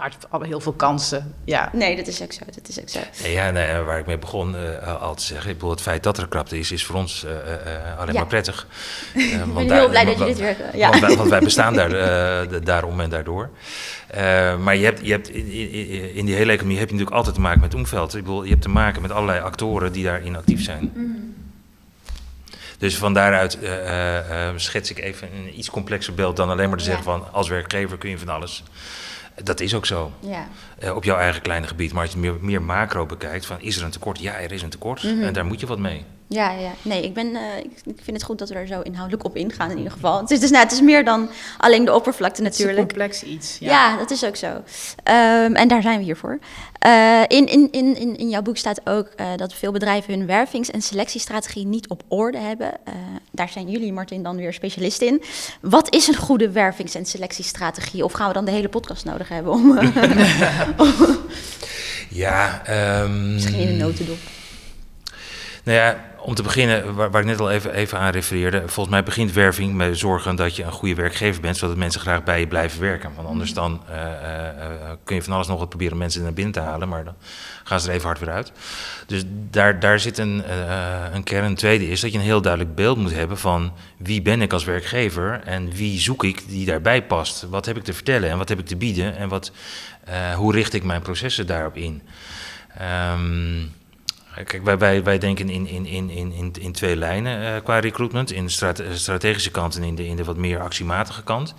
Speaker 3: heel veel kansen. Ja.
Speaker 1: Nee, dat is ook zo. Dat is ook zo.
Speaker 2: Ja, nee, waar ik mee begon uh, al te zeggen, ik bedoel, het feit dat er krapte is, is voor ons uh, uh, alleen ja. maar prettig.
Speaker 1: ik ben heel blij dat je dit weer.
Speaker 2: Ja. Want, wij, want wij bestaan daar, daarom en daardoor. maar je hebt, je hebt in, in, die hele economie heb je natuurlijk altijd te maken met omveld. Ik bedoel, je hebt te maken met allerlei actoren die daarin actief zijn. Mm. Dus van daaruit schets ik even een iets complexer beeld dan alleen maar te zeggen van als werkgever kun je van alles. Dat is ook zo. Ja. Uh, op jouw eigen kleine gebied. Maar als je het meer, meer macro bekijkt, van is er een tekort? Ja, er is een tekort. Mm -hmm. En daar moet je wat mee.
Speaker 1: Ja, ja. nee, ik, ben, uh, ik, ik, vind het goed dat we er zo inhoudelijk op ingaan in ieder geval. Het is, dus, nou, het is meer dan alleen de oppervlakte natuurlijk.
Speaker 3: Het is een complex iets.
Speaker 1: Ja, ja dat is ook zo. Um, en daar zijn we hier voor. Uh, in, in, in, in jouw boek staat ook uh, dat veel bedrijven hun wervings- en selectiestrategie niet op orde hebben. daar zijn jullie, Martin, dan weer specialist in. Wat is een goede wervings- en selectiestrategie? Of gaan we dan de hele podcast nodig hebben om...
Speaker 2: ja, um...
Speaker 1: Misschien in een notendop.
Speaker 2: Nou ja, om te beginnen, waar, waar, ik net al even, even aan refereerde, volgens mij begint werving met zorgen dat je een goede werkgever bent, zodat mensen graag bij je blijven werken. Want anders mm. dan uh, uh, kun je van alles nog wat proberen mensen naar binnen te halen, maar dan gaan ze er even hard weer uit. Dus daar, daar zit een, uh, een kern. Een tweede is dat je een heel duidelijk beeld moet hebben van wie ben ik als werkgever en wie zoek ik die daarbij past. Wat heb ik te vertellen en wat heb ik te bieden en wat, hoe richt ik mijn processen daarop in. Um, Kijk, wij, wij, denken in, in, in, in, in twee lijnen uh, qua recruitment. In de strate strategische kant en in de, in de wat meer actiematige kant.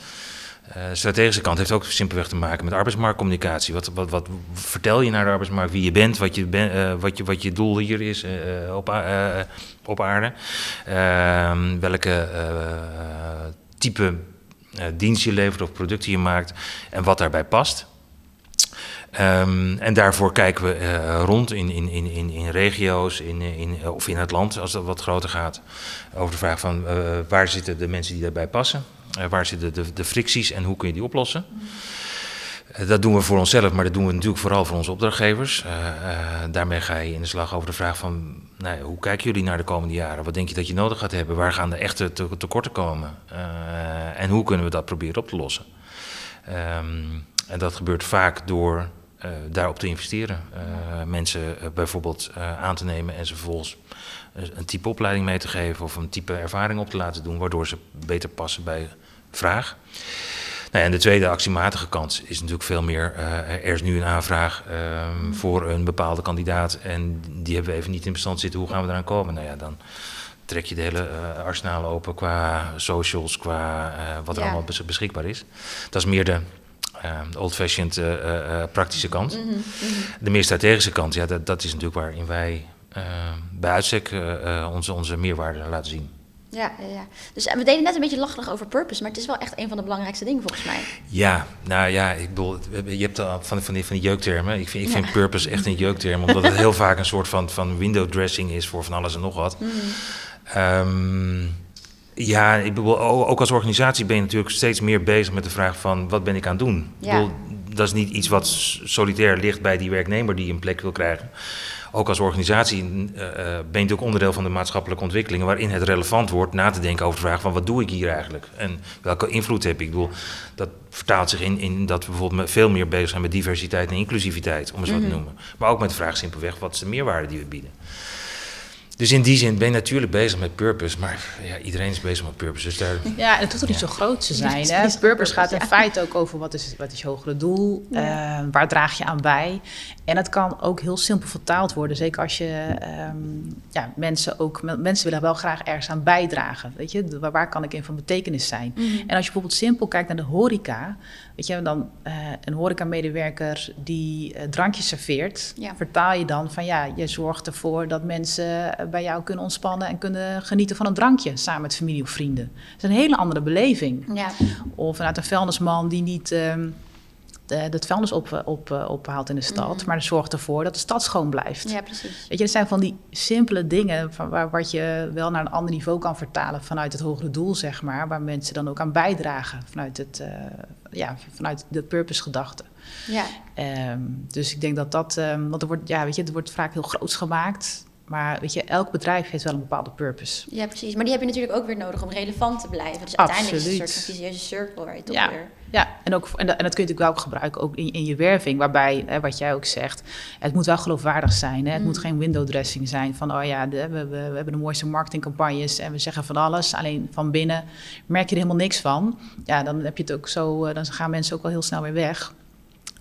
Speaker 2: Uh, strategische kant heeft ook simpelweg te maken met arbeidsmarktcommunicatie. Wat, wat, wat vertel je naar de arbeidsmarkt, wie je bent, wat je, wat je, wat je doel hier is op, op aarde. Ehm, welke type dienst je levert of producten je maakt en wat daarbij past. Um, en daarvoor kijken we uh, rond in, in, in, in, regio's in, in, of in het land, als dat wat groter gaat. Over de vraag van uh, waar zitten de mensen die daarbij passen? Waar zitten de, de fricties en hoe kun je die oplossen? dat doen we voor onszelf, maar dat doen we natuurlijk vooral voor onze opdrachtgevers. daarmee ga je in de slag over de vraag van nou, hoe kijken jullie naar de komende jaren? Wat denk je dat je nodig gaat hebben? Waar gaan de echte tekorten komen? en hoe kunnen we dat proberen op te lossen? Um, en dat gebeurt vaak door uh, daarop te investeren. Uh, mensen uh, bijvoorbeeld aan te nemen en ze vervolgens een type opleiding mee te geven of een type ervaring op te laten doen, waardoor ze beter passen bij vraag. Nou, en de tweede actiematige kant is natuurlijk veel meer. er is nu een aanvraag um, voor een bepaalde kandidaat en die hebben we even niet in bestand zitten. Hoe gaan we eraan komen? Nou ja, dan trek je de hele arsenaal open qua socials, qua wat er ja. allemaal beschikbaar is. Dat is meer de uh, old-fashioned uh, praktische kant. Mm -hmm, De meer strategische kant, ja, dat, dat is natuurlijk waarin wij bij uitstek onze, onze meerwaarde laten zien.
Speaker 1: Ja, ja, dus we deden net een beetje lacherig over purpose, maar het is wel echt een van de belangrijkste dingen volgens mij.
Speaker 2: Ja, nou ja, ik bedoel, je hebt al van, van, die, van die jeuktermen. Ik vind, ik vind purpose echt een jeukterm, omdat het heel vaak een soort van, van window dressing is voor van alles en nog wat. Mm. Um, Ja, ik bedoel, ook als organisatie ben je natuurlijk steeds meer bezig met de vraag van wat ben ik aan het doen.
Speaker 1: Ja.
Speaker 2: Ik bedoel, dat is niet iets wat solitair ligt bij die werknemer die een plek wil krijgen. Ook als organisatie uh, ben je natuurlijk onderdeel van de maatschappelijke ontwikkelingen, waarin het relevant wordt na te denken over de vraag van wat doe ik hier eigenlijk en welke invloed heb ik. Ik bedoel, dat vertaalt zich in, in dat we bijvoorbeeld veel meer bezig zijn met diversiteit en inclusiviteit, om het zo
Speaker 1: Mhm.
Speaker 2: te noemen. Maar ook met de vraag simpelweg, wat is de meerwaarde die we bieden? Dus in die zin ben je natuurlijk bezig met purpose, maar ja, iedereen is bezig met purpose. Dus daar,
Speaker 3: Ja, en het hoeft toch niet zo groot te zijn. Hè? Purpose
Speaker 1: zo
Speaker 3: gaat in feite ook over wat is, wat is je hogere doel,
Speaker 1: Ja.
Speaker 3: eh, waar draag je aan bij. En het kan ook heel simpel vertaald worden. Zeker als je ehm, ja, mensen ook, mensen willen wel graag ergens aan bijdragen. Weet je, waar, waar kan ik in van betekenis zijn?
Speaker 1: Mhm.
Speaker 3: En als je bijvoorbeeld simpel kijkt naar de horeca, weet je, dan eh, een horecamedewerker die eh, drankjes serveert,
Speaker 1: Ja.
Speaker 3: vertaal je dan van ja, je zorgt ervoor dat mensen eh, bij jou kunnen ontspannen en kunnen genieten van een drankje samen met familie of vrienden. Dat is een hele andere beleving.
Speaker 1: Ja,
Speaker 3: Of vanuit een vuilnisman die niet ehm het vuilnis op, op, eh, ophaalt in de stad,
Speaker 1: Mhm.
Speaker 3: maar zorgt ervoor dat de stad schoon blijft.
Speaker 1: ja, precies.
Speaker 3: Weet je, het zijn van die simpele dingen van waar, wat je wel naar een ander niveau kan vertalen vanuit het hogere doel, zeg maar, waar mensen dan ook aan bijdragen vanuit, het, eh, ja, vanuit de purpose-gedachte.
Speaker 1: Ja,
Speaker 3: Ehm, dus ik denk dat dat, ehm, want er wordt, ja, weet je, er wordt vaak heel groots gemaakt, maar weet je, elk bedrijf heeft wel een bepaalde purpose.
Speaker 1: ja, precies. Maar die heb je natuurlijk ook weer nodig om relevant te blijven. Dus uiteindelijk is het een soort van cirkel waar je toch
Speaker 3: Ja.
Speaker 1: weer...
Speaker 3: Ja, en, ook, en, dat, en dat kun je natuurlijk wel ook gebruiken ook in, in je werving, waarbij, hè, wat jij ook zegt, het moet wel geloofwaardig zijn. Hè? Het
Speaker 1: Mm.
Speaker 3: moet geen window dressing zijn van, oh ja, de, we, we, we hebben de mooiste marketingcampagnes en we zeggen van alles, alleen van binnen merk je er helemaal niks van. Ja, dan heb je het ook zo, eh, dan gaan mensen ook wel heel snel weer weg.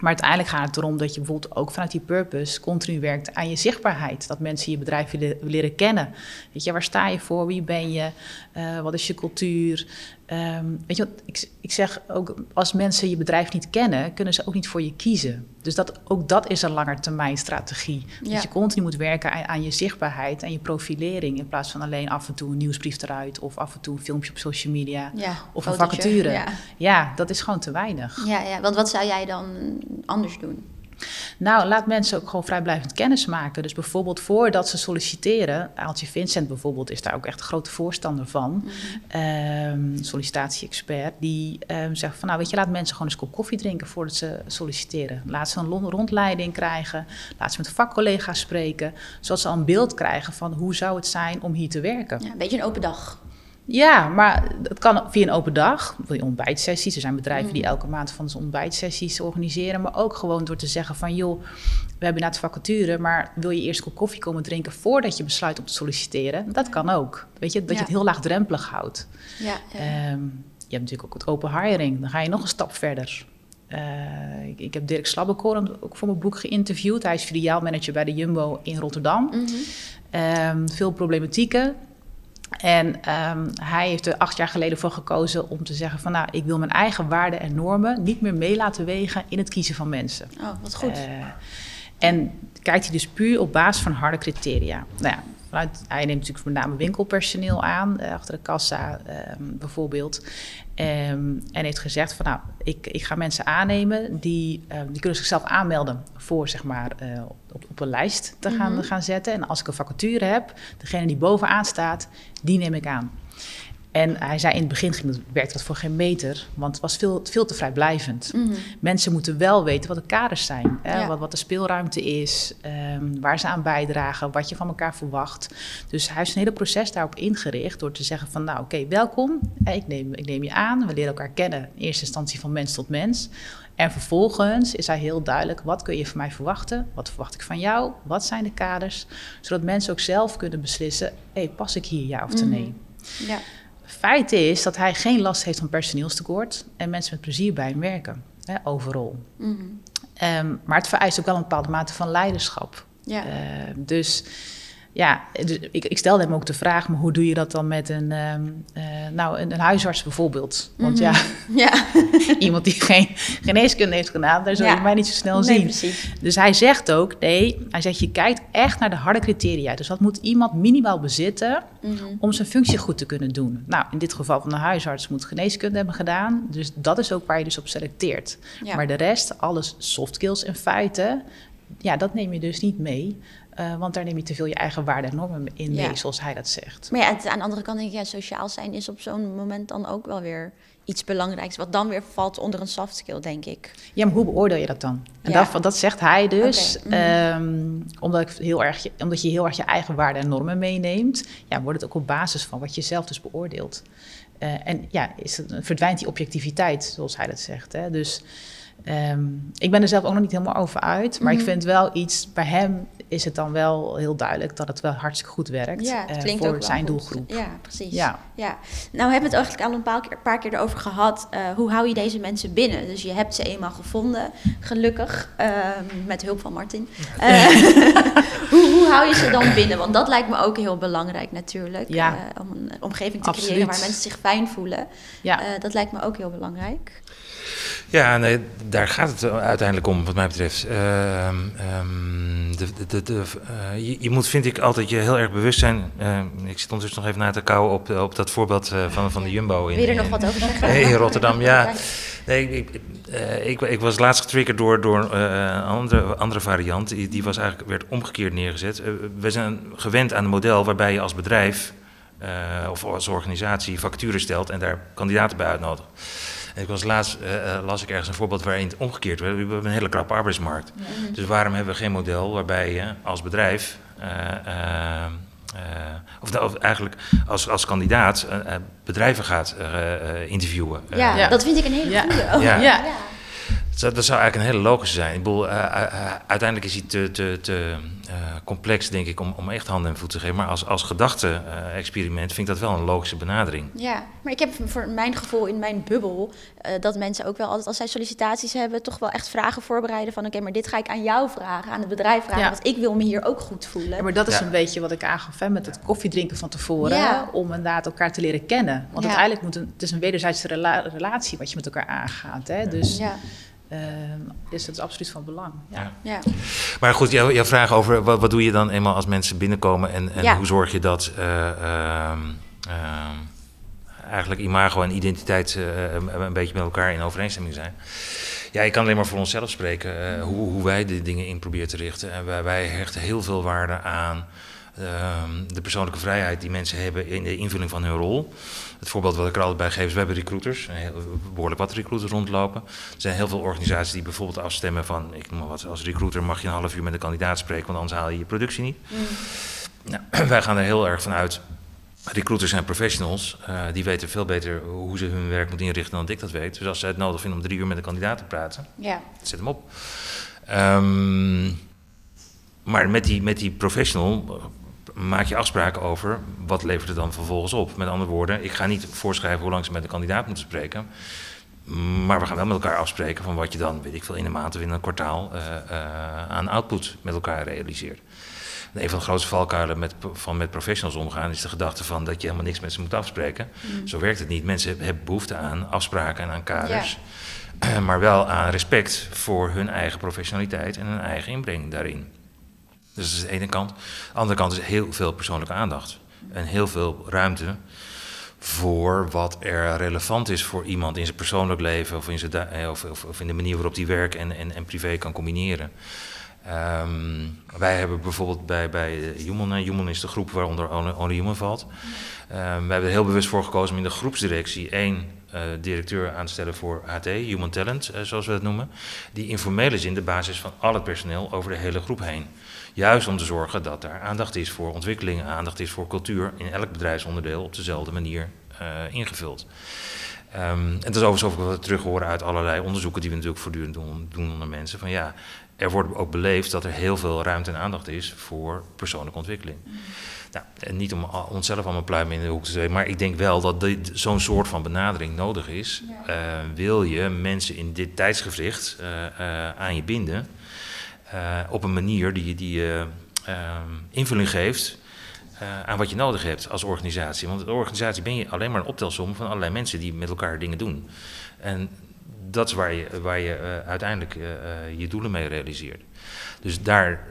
Speaker 3: Maar uiteindelijk gaat het erom dat je bijvoorbeeld ook vanuit die purpose continu werkt aan je zichtbaarheid. Dat mensen je bedrijf willen leren kennen. Weet je, waar sta je voor? Wie ben je? Eh, wat is je cultuur? Ehm, weet je wat, ik, ik zeg ook, als mensen je bedrijf niet kennen, kunnen ze ook niet voor je kiezen. Dus dat, ook dat is een langetermijn strategie.
Speaker 1: Ja.
Speaker 3: Dat je continu moet werken aan, aan je zichtbaarheid en je profilering. In plaats van alleen af en toe een nieuwsbrief eruit of af en toe een filmpje op social media.
Speaker 1: Ja,
Speaker 3: Of een vacature.
Speaker 1: Ja.
Speaker 3: Ja, dat is gewoon te weinig.
Speaker 1: Ja, ja, want wat zou jij dan anders doen?
Speaker 3: Nou, laat mensen ook gewoon vrijblijvend kennis maken. Dus bijvoorbeeld voordat ze solliciteren, Aaltje Vincent bijvoorbeeld is daar ook echt een grote voorstander van, ehm, sollicitatie-expert, die ehm, zegt van nou weet je, laat mensen gewoon eens een kop koffie drinken voordat ze solliciteren. Laat ze een rondleiding krijgen, laat ze met vakcollega's spreken, zodat ze al een beeld krijgen van hoe zou het zijn om hier te werken.
Speaker 1: Ja, een beetje een open dag.
Speaker 3: Ja, maar het kan via een open dag, via ontbijtsessies. Er zijn bedrijven
Speaker 1: Mm.
Speaker 3: die elke maand van zo'n ontbijtsessies organiseren. Maar ook gewoon door te zeggen van... joh, we hebben inderdaad vacature... maar wil je eerst een kop koffie komen drinken... voordat je besluit om te solliciteren? Dat kan ook. Weet je, dat
Speaker 1: Ja.
Speaker 3: je het heel laagdrempelig houdt.
Speaker 1: Ja, ja.
Speaker 3: Ehm, je hebt natuurlijk ook het open hiring. Dan ga je nog een stap verder. Eh, ik, ik heb Dirk Slabbekoren ook voor mijn boek geïnterviewd. Hij is filiaalmanager bij de Jumbo in Rotterdam.
Speaker 1: Mhm.
Speaker 3: Ehm, veel problematieken. En ehm, hij heeft er acht jaar geleden voor gekozen om te zeggen van nou, ik wil mijn eigen waarden en normen niet meer mee laten wegen in het kiezen van mensen.
Speaker 1: Oh, wat goed.
Speaker 3: Eh, en kijkt hij dus puur op basis van harde criteria. Nou ja, vanuit, hij neemt natuurlijk met name winkelpersoneel aan, eh, achter de kassa ehm, bijvoorbeeld. Ehm, en heeft gezegd van nou, ik, ik ga mensen aannemen die, ehm, die kunnen zichzelf aanmelden voor zeg maar eh, op, op een lijst te gaan,
Speaker 1: Mhm.
Speaker 3: gaan zetten. En als ik een vacature heb, degene die bovenaan staat, die neem ik aan. En hij zei in het begin werkte dat voor geen meter, want het was veel, veel te vrijblijvend.
Speaker 1: Mhm.
Speaker 3: Mensen moeten wel weten wat de kaders zijn, hè,
Speaker 1: Ja.
Speaker 3: wat, wat de speelruimte is, ehm, waar ze aan bijdragen, wat je van elkaar verwacht. Dus hij heeft zijn hele proces daarop ingericht door te zeggen van nou oké, welkom, hè, ik neem, ik neem je aan, we leren elkaar kennen, in eerste instantie van mens tot mens. En vervolgens is hij heel duidelijk, wat kun je van mij verwachten, wat verwacht ik van jou, wat zijn de kaders, zodat mensen ook zelf kunnen beslissen, hey, pas ik hier ja of
Speaker 1: Mhm.
Speaker 3: nee.
Speaker 1: Ja.
Speaker 3: Feit is dat hij geen last heeft van personeelstekort en mensen met plezier bij hem werken, hè, overal.
Speaker 1: Mhm.
Speaker 3: Ehm, maar het vereist ook wel een bepaalde mate van leiderschap.
Speaker 1: Ja.
Speaker 3: Ehm, dus ja, dus ik, ik stelde hem ook de vraag, maar hoe doe je dat dan met een, ehm, eh, nou, een, een huisarts bijvoorbeeld? Want
Speaker 1: Mhm.
Speaker 3: ja,
Speaker 1: ja.
Speaker 3: iemand die geen geneeskunde heeft gedaan, daar zul je
Speaker 1: Ja.
Speaker 3: mij niet zo snel
Speaker 1: nee,
Speaker 3: zien.
Speaker 1: precies.
Speaker 3: Dus hij zegt ook, nee, hij zegt je kijkt echt naar de harde criteria. Dus wat moet iemand minimaal bezitten
Speaker 1: Mhm.
Speaker 3: om zijn functie goed te kunnen doen? Nou, in dit geval van de huisarts moet geneeskunde hebben gedaan. Dus dat is ook waar je dus op selecteert.
Speaker 1: Ja.
Speaker 3: Maar de rest, alles soft skills en feiten, ja, dat neem je dus niet mee. Uh, want daar neem je te veel je eigen waarden en normen in
Speaker 1: Ja.
Speaker 3: mee, zoals hij dat zegt.
Speaker 1: Maar ja, het- aan de andere kant denk ik, ja, sociaal zijn is op zo'n moment dan ook wel weer iets belangrijks. Wat dan weer valt onder een soft skill, denk ik.
Speaker 3: Ja, maar hoe beoordeel je dat dan? En
Speaker 1: Ja.
Speaker 3: dat, dat zegt hij dus.
Speaker 1: Mhm.
Speaker 3: ehm, omdat, ik heel erg, je- omdat je heel erg je eigen waarden en normen meeneemt, ja, wordt het ook op basis van wat je zelf dus beoordeelt. Eh, en ja, is het, verdwijnt die objectiviteit, zoals hij dat zegt. Hè? Dus ehm, ik ben er zelf ook nog niet helemaal over uit. Maar
Speaker 1: Mhm.
Speaker 3: ik vind wel iets, bij hem is het dan wel heel duidelijk dat het wel hartstikke goed werkt
Speaker 1: Ja,
Speaker 3: eh, voor zijn
Speaker 1: goed.
Speaker 3: doelgroep.
Speaker 1: Ja, precies.
Speaker 3: Ja.
Speaker 1: Ja. Nou hebben we het eigenlijk al een paar keer, paar keer erover gehad. eh, hoe hou je deze mensen binnen? Dus je hebt ze eenmaal gevonden, gelukkig, ehm, met hulp van Martin. Eh, hoe, hoe hou je ze dan binnen? Want dat lijkt me ook heel belangrijk natuurlijk.
Speaker 3: Ja.
Speaker 1: om een omgeving te
Speaker 3: Absoluut.
Speaker 1: creëren waar mensen zich fijn voelen.
Speaker 3: Ja.
Speaker 1: Dat lijkt me ook heel belangrijk.
Speaker 2: Ja, nee, daar gaat het uiteindelijk om, wat mij betreft. Ehm, ehm, de, de, de, eh, je, je moet, vind ik, altijd je heel erg bewust zijn. Ehm, ik zit ondertussen nog even na te kauwen op, op dat voorbeeld eh, van, van de Jumbo. In,
Speaker 1: Wil je er nog wat over zeggen?
Speaker 2: in Rotterdam, ja. Nee, ik, ik, eh, ik, ik was laatst getriggerd door, door eh, een andere, andere variant. Die, die was eigenlijk, werd omgekeerd neergezet. Eh, we zijn gewend aan een model waarbij je als bedrijf eh, of als organisatie facturen stelt en daar kandidaten bij uitnodigt. En ik was laatst, eh, eh, las ik ergens een voorbeeld waarin het omgekeerd werd. We hebben een hele krappe arbeidsmarkt. Dus waarom hebben we geen model waarbij je als bedrijf, eh, of, nou, of eigenlijk als, als kandidaat, bedrijven gaat eh, eh, interviewen?
Speaker 1: Ja,
Speaker 3: Ja.
Speaker 1: dat vind ik een hele
Speaker 3: Ja.
Speaker 1: goede. Oh,
Speaker 2: Ja.
Speaker 3: Ja.
Speaker 2: Dat zou, dat zou eigenlijk een hele logische zijn. Ik bedoel, eh, eh, eh, uiteindelijk is hij te, te, te eh, complex, denk ik, om, om echt handen en voeten te geven. Maar als, als gedachte-experiment vind ik dat wel een logische benadering.
Speaker 1: Ja, maar ik heb voor mijn gevoel in mijn bubbel eh, dat mensen ook wel altijd als zij sollicitaties hebben, toch wel echt vragen voorbereiden van oké, maar dit ga ik aan jou vragen, aan het bedrijf vragen,
Speaker 3: Ja.
Speaker 1: want ik wil me hier ook goed voelen.
Speaker 3: Ja, maar dat is
Speaker 2: Ja.
Speaker 3: een beetje wat ik aangaf hè, met het koffiedrinken van tevoren.
Speaker 1: Ja.
Speaker 3: Om inderdaad elkaar te leren kennen. Want
Speaker 1: Ja.
Speaker 3: uiteindelijk moet een, het is een wederzijdse rela- relatie wat je met elkaar aangaat. Hè? Dus,
Speaker 1: Ja,
Speaker 3: ehm, dus dat is absoluut van belang. Ja.
Speaker 2: Maar goed, jouw, jouw vraag over wat, wat doe je dan eenmaal als mensen binnenkomen en, en
Speaker 1: Ja.
Speaker 2: hoe zorg je dat eh, ehm, ehm, eigenlijk imago en identiteit eh, een, een beetje met elkaar in overeenstemming zijn. Ja, ik kan alleen maar voor onszelf spreken eh, hoe, hoe wij de dingen in proberen te richten. En wij, wij hechten heel veel waarde aan de persoonlijke vrijheid die mensen hebben in de invulling van hun rol. Het voorbeeld wat ik er altijd bij geef is, we hebben recruiters, behoorlijk wat recruiters rondlopen. Er zijn heel veel organisaties die bijvoorbeeld afstemmen van, ik noem maar wat, als recruiter mag je een half uur met een kandidaat spreken, want anders haal je je productie niet. Nou, wij gaan er heel erg van uit. Recruiters zijn professionals, eh, die weten veel beter hoe ze hun werk moeten inrichten dan ik dat weet. Dus als ze het nodig vinden om drie uur met een kandidaat te praten,
Speaker 1: ja.
Speaker 2: zet hem op. Ehm, maar met die, met die professional maak je afspraken over wat levert het dan vervolgens op. Met andere woorden, ik ga niet voorschrijven hoe lang ze met een kandidaat moeten spreken. Maar we gaan wel met elkaar afspreken van wat je dan, weet ik veel, in een maand of in een kwartaal eh, eh, aan output met elkaar realiseert. En een van de grootste valkuilen met, van met professionals omgaan is de gedachte van dat je helemaal niks met ze moet afspreken. Zo werkt het niet. Mensen hebben behoefte aan afspraken en aan kaders. Maar wel aan respect voor hun eigen professionaliteit en hun eigen inbreng daarin. Dus dat is de ene kant. De andere kant is heel veel persoonlijke aandacht. En heel veel ruimte voor wat er relevant is voor iemand in zijn persoonlijk leven of in, zijn eh, of, of, in de manier waarop hij werk en, en, en privé kan combineren. Ehm, wij hebben bijvoorbeeld bij, bij Human, eh, Human is de groep waaronder Only, Human valt. Ehm, wij hebben er heel bewust voor gekozen om in de groepsdirectie één eh, directeur aan te stellen voor HT, Human Talent, zoals we dat noemen. Die informeel is in de basis van al het personeel over de hele groep heen. Juist om te zorgen dat daar aandacht is voor ontwikkeling, aandacht is voor cultuur in elk bedrijfsonderdeel op dezelfde manier eh, ingevuld. Ehm, en dat is overigens ook wat we terug horen uit allerlei onderzoeken die we natuurlijk voortdurend doen, doen onder mensen. Van ja, er wordt ook beleefd dat er heel veel ruimte en aandacht is voor persoonlijke ontwikkeling. Nou, en niet om onszelf allemaal pluimen in de hoek te zetten, maar ik denk wel dat zo'n soort van benadering nodig is. Eh, wil je mensen in dit tijdsgevricht eh, aan je binden op een manier die, die eh, ehm, invulling geeft eh, aan wat je nodig hebt als organisatie. Want als organisatie ben je alleen maar een optelsom van allerlei mensen die met elkaar dingen doen. En dat is waar je, waar je eh, uiteindelijk eh, eh, je doelen mee realiseert. Dus daar,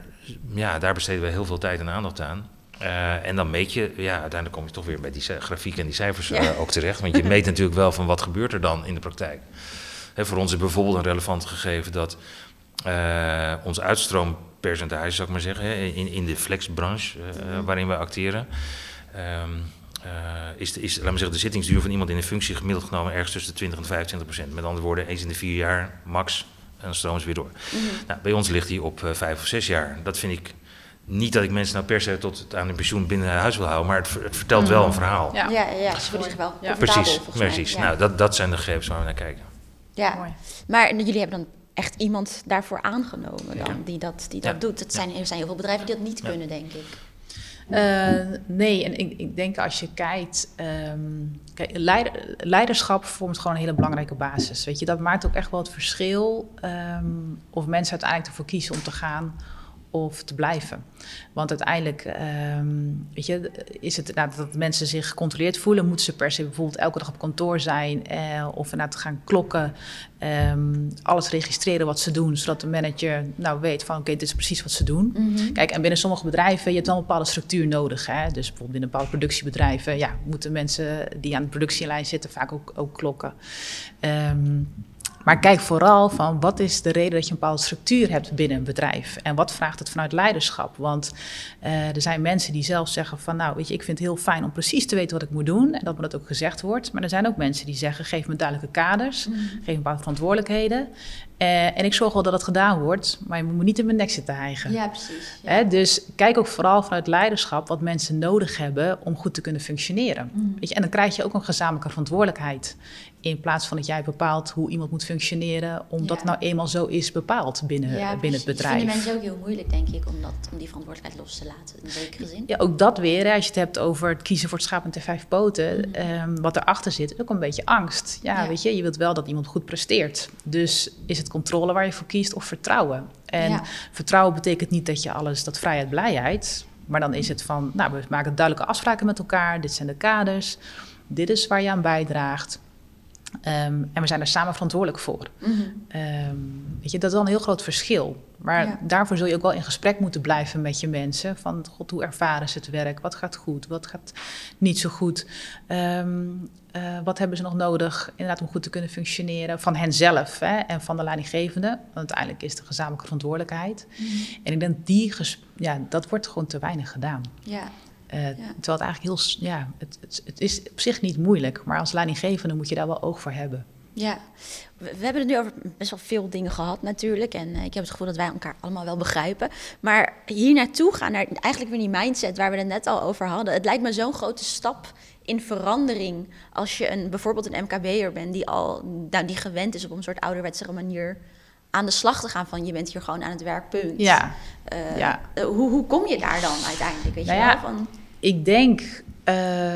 Speaker 2: ja, daar besteden we heel veel tijd en aandacht aan. Eh, en dan meet je, ja, uiteindelijk kom je toch weer bij die grafiek en die cijfers eh,
Speaker 1: Ja.
Speaker 2: ook terecht. Want je meet natuurlijk wel van wat gebeurt er dan in de praktijk. Hè, voor ons is bijvoorbeeld een relevant gegeven dat ons uitstroompercentage, zou ik maar zeggen, in, in de flexbranche mhm. waarin we acteren. Ehm, is, de, is laat zeggen, de zittingsduur van iemand in een functie gemiddeld genomen ergens tussen de 20 en 25 procent. Met andere woorden, eens in de vier jaar max en dan stromen ze weer door. Mhm. nou, bij ons ligt hij op vijf of zes jaar. Dat vind ik niet dat ik mensen nou per se tot het aan hun pensioen binnen huis wil houden, maar het, het vertelt wel een verhaal.
Speaker 1: Ja, ja, ja ze voelen zich wel ja.
Speaker 2: Precies, precies. Nou, dat, dat zijn de gegevens waar we naar kijken.
Speaker 1: Ja, Mooi. maar jullie hebben dan echt iemand daarvoor aangenomen dan, die dat, die dat doet. Het zijn, er zijn heel veel bedrijven die dat niet kunnen, denk ik.
Speaker 3: Uh, nee, en ik, ik, denk als je kijkt, um, kijk leiderschap vormt gewoon een hele belangrijke basis. Weet je, dat maakt ook echt wel het verschil um, of mensen uiteindelijk ervoor kiezen om te gaan of te blijven. Want uiteindelijk um, weet je, is het nou, dat mensen zich gecontroleerd voelen. Moeten ze per se bijvoorbeeld elke dag op kantoor zijn eh, of inderdaad gaan klokken. Um, alles registreren wat ze doen, zodat de manager nou weet van oké, dit is precies wat ze doen. Mhm. Kijk, en binnen sommige bedrijven, je hebt wel een bepaalde structuur nodig. Hè? Dus bijvoorbeeld binnen bepaalde productiebedrijven, ja, moeten mensen die aan de productielijn zitten vaak ook, ook klokken. Um, maar kijk vooral van wat is de reden dat je een bepaalde structuur hebt binnen een bedrijf. En wat vraagt het vanuit leiderschap? Want uh, er zijn mensen die zelf zeggen van nou weet je, ik vind het heel fijn om precies te weten wat ik moet doen. En dat me dat ook gezegd wordt. Maar er zijn ook mensen die zeggen geef me duidelijke kaders. Mm. Geef me bepaalde verantwoordelijkheden. Uh, en ik zorg wel dat het gedaan wordt, maar je moet niet in mijn nek zitten hijgen.
Speaker 1: Ja, precies.
Speaker 3: Ja. dus kijk ook vooral vanuit leiderschap wat mensen nodig hebben om goed te kunnen functioneren. Mm. Weet je, en dan krijg je ook een gezamenlijke verantwoordelijkheid. In plaats van dat jij bepaalt hoe iemand moet functioneren, omdat het nou eenmaal zo is bepaald binnen, binnen het bedrijf.
Speaker 1: Dat vinden mensen ook heel moeilijk, denk ik, om, dat, om die verantwoordelijkheid los te laten, in zekere zin.
Speaker 3: Ja, ook dat weer, als je het hebt over het kiezen voor het schaap met de vijf poten, mm. um, wat erachter zit, ook een beetje angst. Ja, weet je, je wilt wel dat iemand goed presteert. Dus is het controle waar je voor kiest of vertrouwen? En vertrouwen betekent niet dat je alles, dat vrijheid, blijheid, maar dan is het van, nou, we maken duidelijke afspraken met elkaar, dit zijn de kaders, dit is waar je aan bijdraagt. Um, en we zijn er samen verantwoordelijk voor. Mm -hmm. weet je, dat is wel een heel groot verschil. Maar daarvoor zul je ook wel in gesprek moeten blijven met je mensen. Van, god, hoe ervaren ze het werk? Wat gaat goed? Wat gaat niet zo goed? Um, uh, wat hebben ze nog nodig inderdaad om goed te kunnen functioneren? Van henzelf hè, en van de leidinggevende. Want uiteindelijk is het een gezamenlijke verantwoordelijkheid. Mm -hmm. En ik denk, die ja, dat wordt gewoon te weinig gedaan.
Speaker 1: Ja.
Speaker 3: Uh, Terwijl het eigenlijk heel, ja, het, het, het, is op zich niet moeilijk, maar als leidinggevende moet je daar wel oog voor hebben.
Speaker 1: Ja, we, hebben het nu over best wel veel dingen gehad natuurlijk. En uh, ik heb het gevoel dat wij elkaar allemaal wel begrijpen. Maar hier naartoe gaan, naar eigenlijk weer die mindset waar we het net al over hadden. Het lijkt me zo'n grote stap in verandering als je een, bijvoorbeeld een MKB'er bent die al nou, die gewend is op een soort ouderwetse manier aan de slag te gaan van je bent hier gewoon aan het werk, punt.
Speaker 3: Ja.
Speaker 1: Uh, ja. hoe, hoe kom je daar dan uiteindelijk? Weet
Speaker 3: nou
Speaker 1: je
Speaker 3: ja,
Speaker 1: wel? Van...
Speaker 3: Ik denk, uh,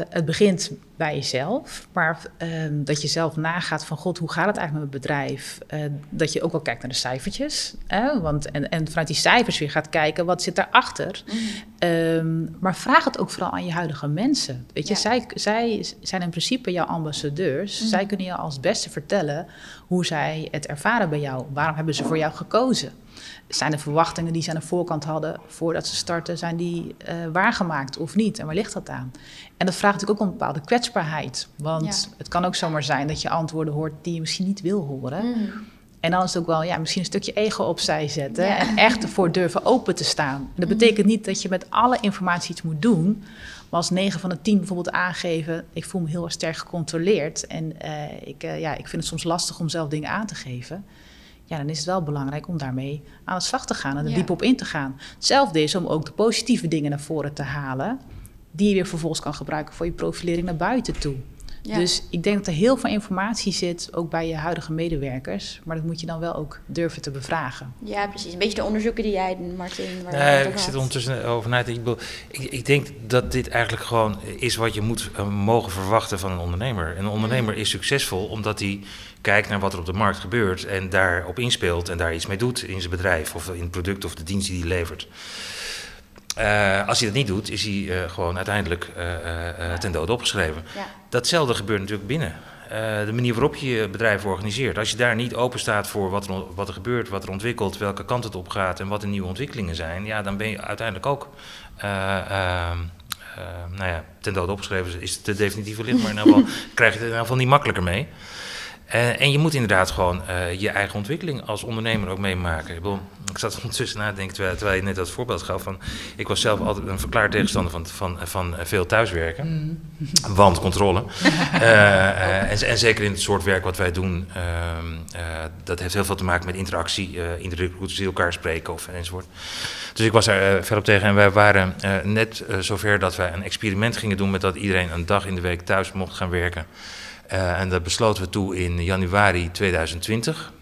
Speaker 3: het begint bij jezelf, maar uh, dat je zelf nagaat van god, hoe gaat het eigenlijk met mijn bedrijf? Uh, dat je ook wel kijkt naar de cijfertjes, hè? Want, en, en vanuit die cijfers weer gaat kijken, wat zit daarachter? Mm. Um, maar vraag het ook vooral aan je huidige mensen. Weet je, ja. zij, zij zijn in principe jouw ambassadeurs. Mm. Zij kunnen je als beste vertellen hoe zij het ervaren bij jou. Waarom hebben ze voor jou gekozen? Zijn de verwachtingen die ze aan de voorkant hadden voordat ze starten, zijn die uh, waargemaakt of niet? En waar ligt dat aan? En dat vraagt natuurlijk ook om een bepaalde kwetsbaarheid. Want ja. het kan ook zomaar zijn dat je antwoorden hoort die je misschien niet wil horen. Mm. En dan is het ook wel ja, misschien een stukje ego opzij zetten ja. en echt ervoor durven open te staan. Dat betekent niet dat je met alle informatie iets moet doen. Maar als 9 van de 10 bijvoorbeeld aangeven, ik voel me heel erg sterk gecontroleerd en uh, ik, uh, ja, ik vind het soms lastig om zelf dingen aan te geven ja, dan is het wel belangrijk om daarmee aan de slag te gaan en er ja. diep op in te gaan. Hetzelfde is om ook de positieve dingen naar voren te halen, die je weer vervolgens kan gebruiken voor je profilering naar buiten toe. Ja. Dus ik denk dat er heel veel informatie zit, ook bij je huidige medewerkers. Maar dat moet je dan wel ook durven te bevragen.
Speaker 1: Ja, precies. Een beetje de onderzoeken die jij, Martin.
Speaker 2: Waar nee, ik zit ondertussen over na te denken. Ik, ik, denk dat dit eigenlijk gewoon is wat je moet uh, mogen verwachten van een ondernemer. Een ondernemer mm. is succesvol omdat hij kijkt naar wat er op de markt gebeurt en daarop inspeelt en daar iets mee doet in zijn bedrijf of in het product of de dienst die hij levert. Uh, als hij dat niet doet, is hij uh, gewoon uiteindelijk uh, ten dode opgeschreven. Ja. Datzelfde gebeurt natuurlijk binnen. de manier waarop je je bedrijf organiseert. Als je daar niet open staat voor wat er, wat er gebeurt, wat er ontwikkelt, welke kant het op gaat en wat de nieuwe ontwikkelingen zijn, ja, dan ben je uiteindelijk ook ehm, nou ja, ten dode opgeschreven is het de definitieve lid, maar in ieder geval krijg je het in ieder geval niet makkelijker mee. Uh, en je moet inderdaad gewoon uh, je eigen ontwikkeling als ondernemer ook meemaken. Ik, bedoel, ik zat ondertussen na te denken, terwijl, terwijl, je net dat voorbeeld gaf. Van, ik was zelf altijd een verklaard tegenstander van, van, van veel thuiswerken. Mm. Want controle. uh, en, en, zeker in het soort werk wat wij doen, ehm, dat heeft heel veel te maken met interactie. iedere keer ze elkaar spreken of enzovoort. Dus ik was daar ver op tegen. En wij waren net zover dat wij een experiment gingen doen met dat iedereen een dag in de week thuis mocht gaan werken. Uh, en dat besloten we toe in januari 2020.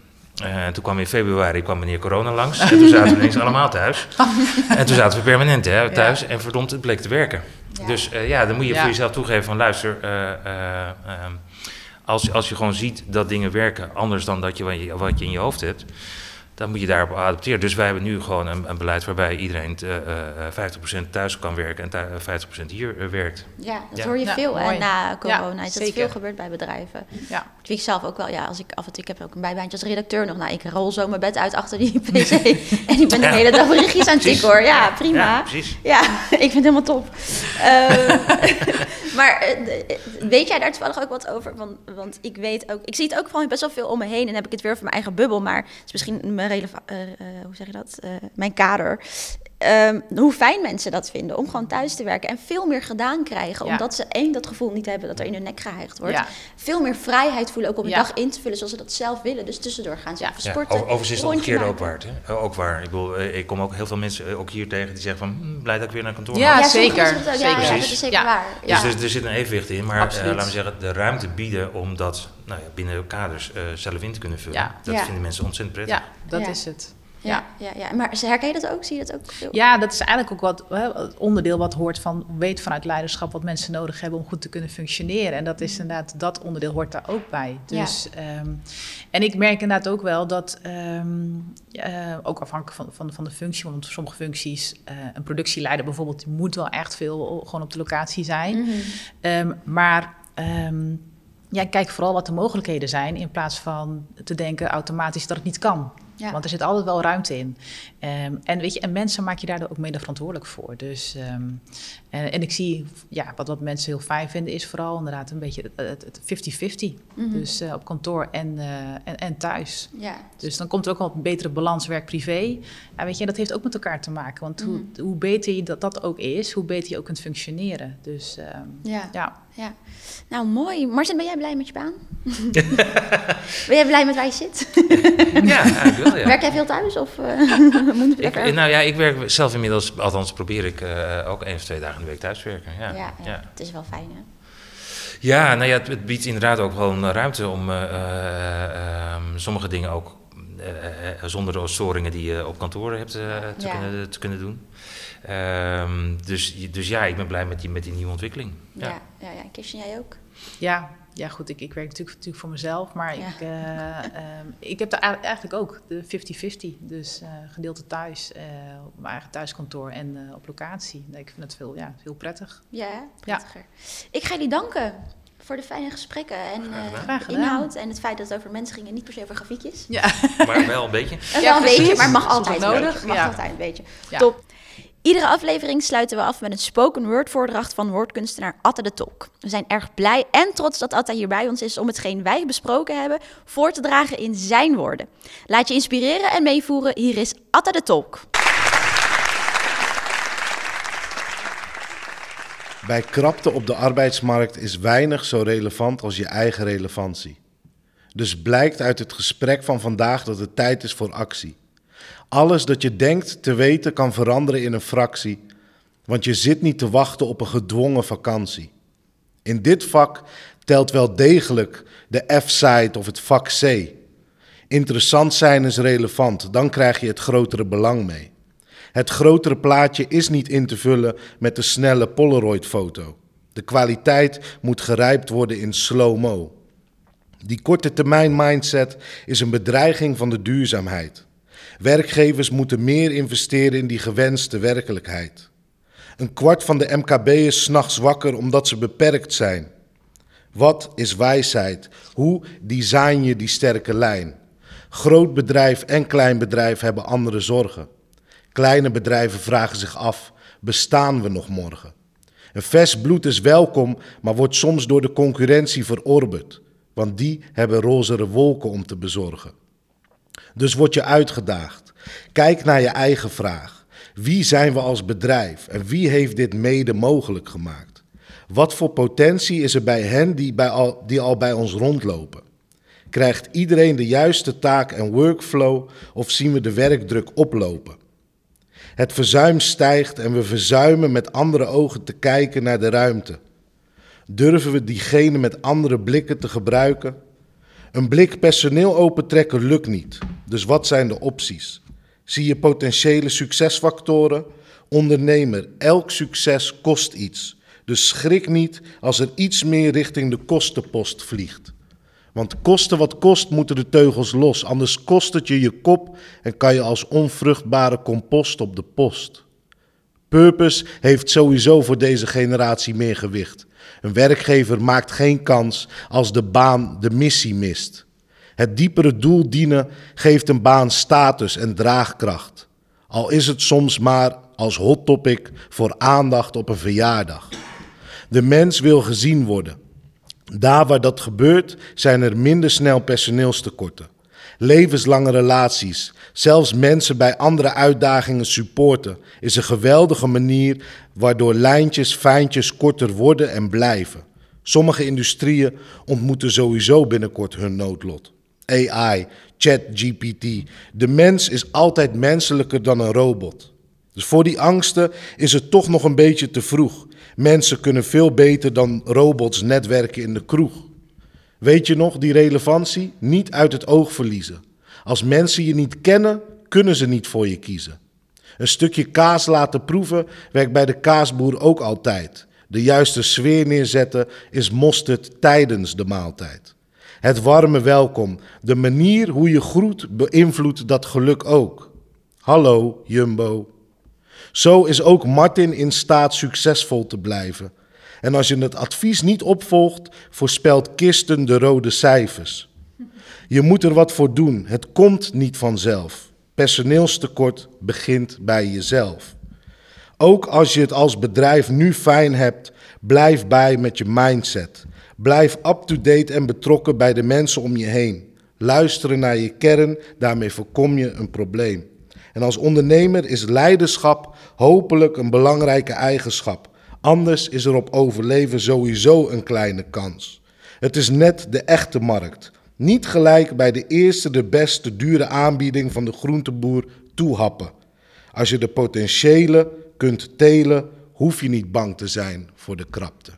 Speaker 2: Uh, en toen kwam in februari kwam meneer corona langs. En toen zaten we ineens allemaal thuis. En toen zaten we permanent hè, thuis. Ja. En verdomd, het bleek te werken. Ja. Dus uh, ja, dan moet je ja. voor jezelf toegeven van luister... ehm, als, als je gewoon ziet dat dingen werken anders dan dat je, wat je in je hoofd hebt dan moet je daarop adapteren. Dus wij hebben nu gewoon een, een beleid waarbij iedereen uh, uh, 50% thuis kan werken en 50% hier uh, werkt.
Speaker 1: Ja, dat hoor je veel hè, na corona. Ja, is dat veel gebeurd bij bedrijven. Ja. Ik weet zelf ook wel, ja, als ik af en toe, ik heb ook een bijbaantje als redacteur nog. Nou, ik rol zo mijn bed uit achter die pc en ik ben de hele dag berichtjes aan het tikken hoor. Ja, prima. Ja, precies. Ja, ik vind het helemaal top. Ehm, maar eh, weet jij daar toevallig ook wat over? Want, want ik weet ook, ik zie het ook van best wel veel om me heen en heb ik het weer voor mijn eigen bubbel, maar het is misschien uh, hoe zeg je dat? Uh, mijn kader. Um, hoe fijn mensen dat vinden om gewoon thuis te werken en veel meer gedaan krijgen. Omdat ze één, dat gevoel niet hebben dat er in hun nek geheigd wordt. Ja. Veel meer vrijheid voelen ook om de dag in te vullen zoals ze dat zelf willen. Dus tussendoor gaan ze even sporten.
Speaker 2: overigens is het omgekeerd ook waar. Hè? Ook waar. Ik, bedoel, ik kom ook heel veel mensen ook hier tegen die zeggen van hm, blij dat ik weer naar kantoor
Speaker 3: ja, ga. Zeker. zeker.
Speaker 1: Ja, dat is zeker waar.
Speaker 2: Dus er, er, zit een evenwicht in. Maar uh, laten we zeggen, de ruimte bieden om dat nou binnen kaders uh, zelf in te kunnen vullen. Dat vinden mensen ontzettend prettig.
Speaker 3: Ja, dat is het.
Speaker 1: Ja, ja, ja. maar herken je dat ook? Zie je dat ook? Veel?
Speaker 3: Ja, dat is eigenlijk ook wat het onderdeel wat hoort van weet vanuit leiderschap wat mensen nodig hebben om goed te kunnen functioneren. En dat is inderdaad, dat onderdeel hoort daar ook bij. Dus, ja. um, en ik merk inderdaad ook wel dat, um, uh, ook afhankelijk van, van, van de functie, want sommige functies, uh, een productieleider bijvoorbeeld, die moet wel echt veel gewoon op de locatie zijn. Mm -hmm. um, maar ja, kijk vooral wat de mogelijkheden zijn in plaats van te denken automatisch dat het niet kan. Ja. Want er zit altijd wel ruimte in. Um, en, weet je, en mensen maak je daardoor ook mede verantwoordelijk voor. Dus, um, en, en, ik zie, ja, wat, wat mensen heel fijn vinden, is vooral inderdaad een beetje het 50-50. Mm -hmm. Dus uh, op kantoor en, uh, en, en, thuis. Ja. Dus dan komt er ook wel een betere balans werk-privé. En weet je, dat heeft ook met elkaar te maken. Want mm -hmm. hoe, mhm. hoe beter je dat, dat ook is, hoe beter je ook kunt functioneren. Dus um,
Speaker 1: ja. ja. Ja. Nou, mooi. Marcin, ben jij blij met je baan? ben jij blij met waar je zit?
Speaker 2: ja, eigenlijk wel, ja.
Speaker 1: Werk jij veel thuis? Of,
Speaker 2: uh, ik, nou ja, ik werk zelf inmiddels, althans probeer ik uh, ook één of twee dagen in de week thuis werken. Ja,
Speaker 1: ja, ja. het is wel fijn hè?
Speaker 2: Ja, nou ja, het, het biedt inderdaad ook gewoon ruimte om uh, uh, sommige dingen ook zonder de storingen die je op kantoor hebt te, ja. kunnen, te kunnen doen. Um, dus, dus ja, ik ben blij met die, met die nieuwe ontwikkeling.
Speaker 1: Ja, ja, ja, ja. Kirsten, jij ook?
Speaker 3: Ja, ja, goed, ik, ik werk natuurlijk, natuurlijk voor mezelf, maar ja. ik, uh, um, ik heb daar eigenlijk ook de 50-50. Dus uh, gedeelte thuis, uh, op mijn eigen thuiskantoor en op locatie. Ik vind het veel, ja, veel prettig.
Speaker 1: Ja, prettiger. Ja. Ik ga jullie danken voor de fijne gesprekken en uh, inhoud. En het feit dat het over mensen ging en niet per se over grafiekjes.
Speaker 2: Ja. Maar wel een beetje.
Speaker 1: Ja, wel een beetje, maar mag altijd nodig. Mag altijd een beetje. Top. Iedere aflevering sluiten we af met een spoken word voordracht van woordkunstenaar Atta de Tolk. We zijn erg blij en trots dat Atta hier bij ons is om hetgeen wij besproken hebben voor te dragen in zijn woorden. Laat je inspireren en meevoeren. Hier is Atta de Tolk.
Speaker 4: Bij krapte op de arbeidsmarkt is weinig zo relevant als je eigen relevantie. Dus blijkt uit het gesprek van vandaag dat het tijd is voor actie. Alles dat je denkt te weten kan veranderen in een fractie, want je zit niet te wachten op een gedwongen vakantie. In dit vak telt wel degelijk de F-side of het vak C. Interessant zijn is relevant, dan krijg je het grotere belang mee. Het grotere plaatje is niet in te vullen met de snelle Polaroid-foto. De kwaliteit moet gerijpt worden in slow-mo. Die korte termijn mindset is een bedreiging van de duurzaamheid. Werkgevers moeten meer investeren in die gewenste werkelijkheid. Een kwart van de MKB is s'nachts wakker omdat ze beperkt zijn. Wat is wijsheid? Hoe design je die sterke lijn? Groot bedrijf en klein bedrijf hebben andere zorgen. Kleine bedrijven vragen zich af: bestaan we nog morgen? Een vers bloed is welkom, maar wordt soms door de concurrentie verorberd. want die hebben rozere wolken om te bezorgen. Dus word je uitgedaagd. Kijk naar je eigen vraag. Wie zijn we als bedrijf en wie heeft dit mede mogelijk gemaakt? Wat voor potentie is er bij hen die, bij al, die al bij ons rondlopen? Krijgt iedereen de juiste taak en workflow of zien we de werkdruk oplopen? Het verzuim stijgt en we verzuimen met andere ogen te kijken naar de ruimte. Durven we diegene met andere blikken te gebruiken? Een blik personeel opentrekken lukt niet. Dus wat zijn de opties? Zie je potentiële succesfactoren? Ondernemer, elk succes kost iets. Dus schrik niet als er iets meer richting de kostenpost vliegt. Want kosten wat kost moeten de teugels los, anders kost het je je kop en kan je als onvruchtbare compost op de post. Purpose heeft sowieso voor deze generatie meer gewicht. Een werkgever maakt geen kans als de baan de missie mist. Het diepere doel dienen geeft een baan status en draagkracht. Al is het soms maar als hot topic voor aandacht op een verjaardag. De mens wil gezien worden. Daar waar dat gebeurt, zijn er minder snel personeelstekorten. Levenslange relaties, zelfs mensen bij andere uitdagingen supporten, is een geweldige manier waardoor lijntjes, fijntjes korter worden en blijven. Sommige industrieën ontmoeten sowieso binnenkort hun noodlot. AI, ChatGPT. De mens is altijd menselijker dan een robot. Dus voor die angsten is het toch nog een beetje te vroeg. Mensen kunnen veel beter dan robots netwerken in de kroeg. Weet je nog, die relevantie? Niet uit het oog verliezen. Als mensen je niet kennen, kunnen ze niet voor je kiezen. Een stukje kaas laten proeven werkt bij de kaasboer ook altijd. De juiste sfeer neerzetten is mosterd tijdens de maaltijd. Het warme welkom, de manier hoe je groet beïnvloedt dat geluk ook. Hallo, Jumbo. Zo is ook Martin in staat succesvol te blijven. En als je het advies niet opvolgt, voorspelt Kisten de rode cijfers. Je moet er wat voor doen. Het komt niet vanzelf. Personeelstekort begint bij jezelf. Ook als je het als bedrijf nu fijn hebt, blijf bij met je mindset. Blijf up-to-date en betrokken bij de mensen om je heen. Luisteren naar je kern, daarmee voorkom je een probleem. En als ondernemer is leiderschap hopelijk een belangrijke eigenschap. Anders is er op overleven sowieso een kleine kans. Het is net de echte markt. Niet gelijk bij de eerste, de beste, dure aanbieding van de groenteboer toehappen. Als je de potentiële kunt telen, hoef je niet bang te zijn voor de krapte.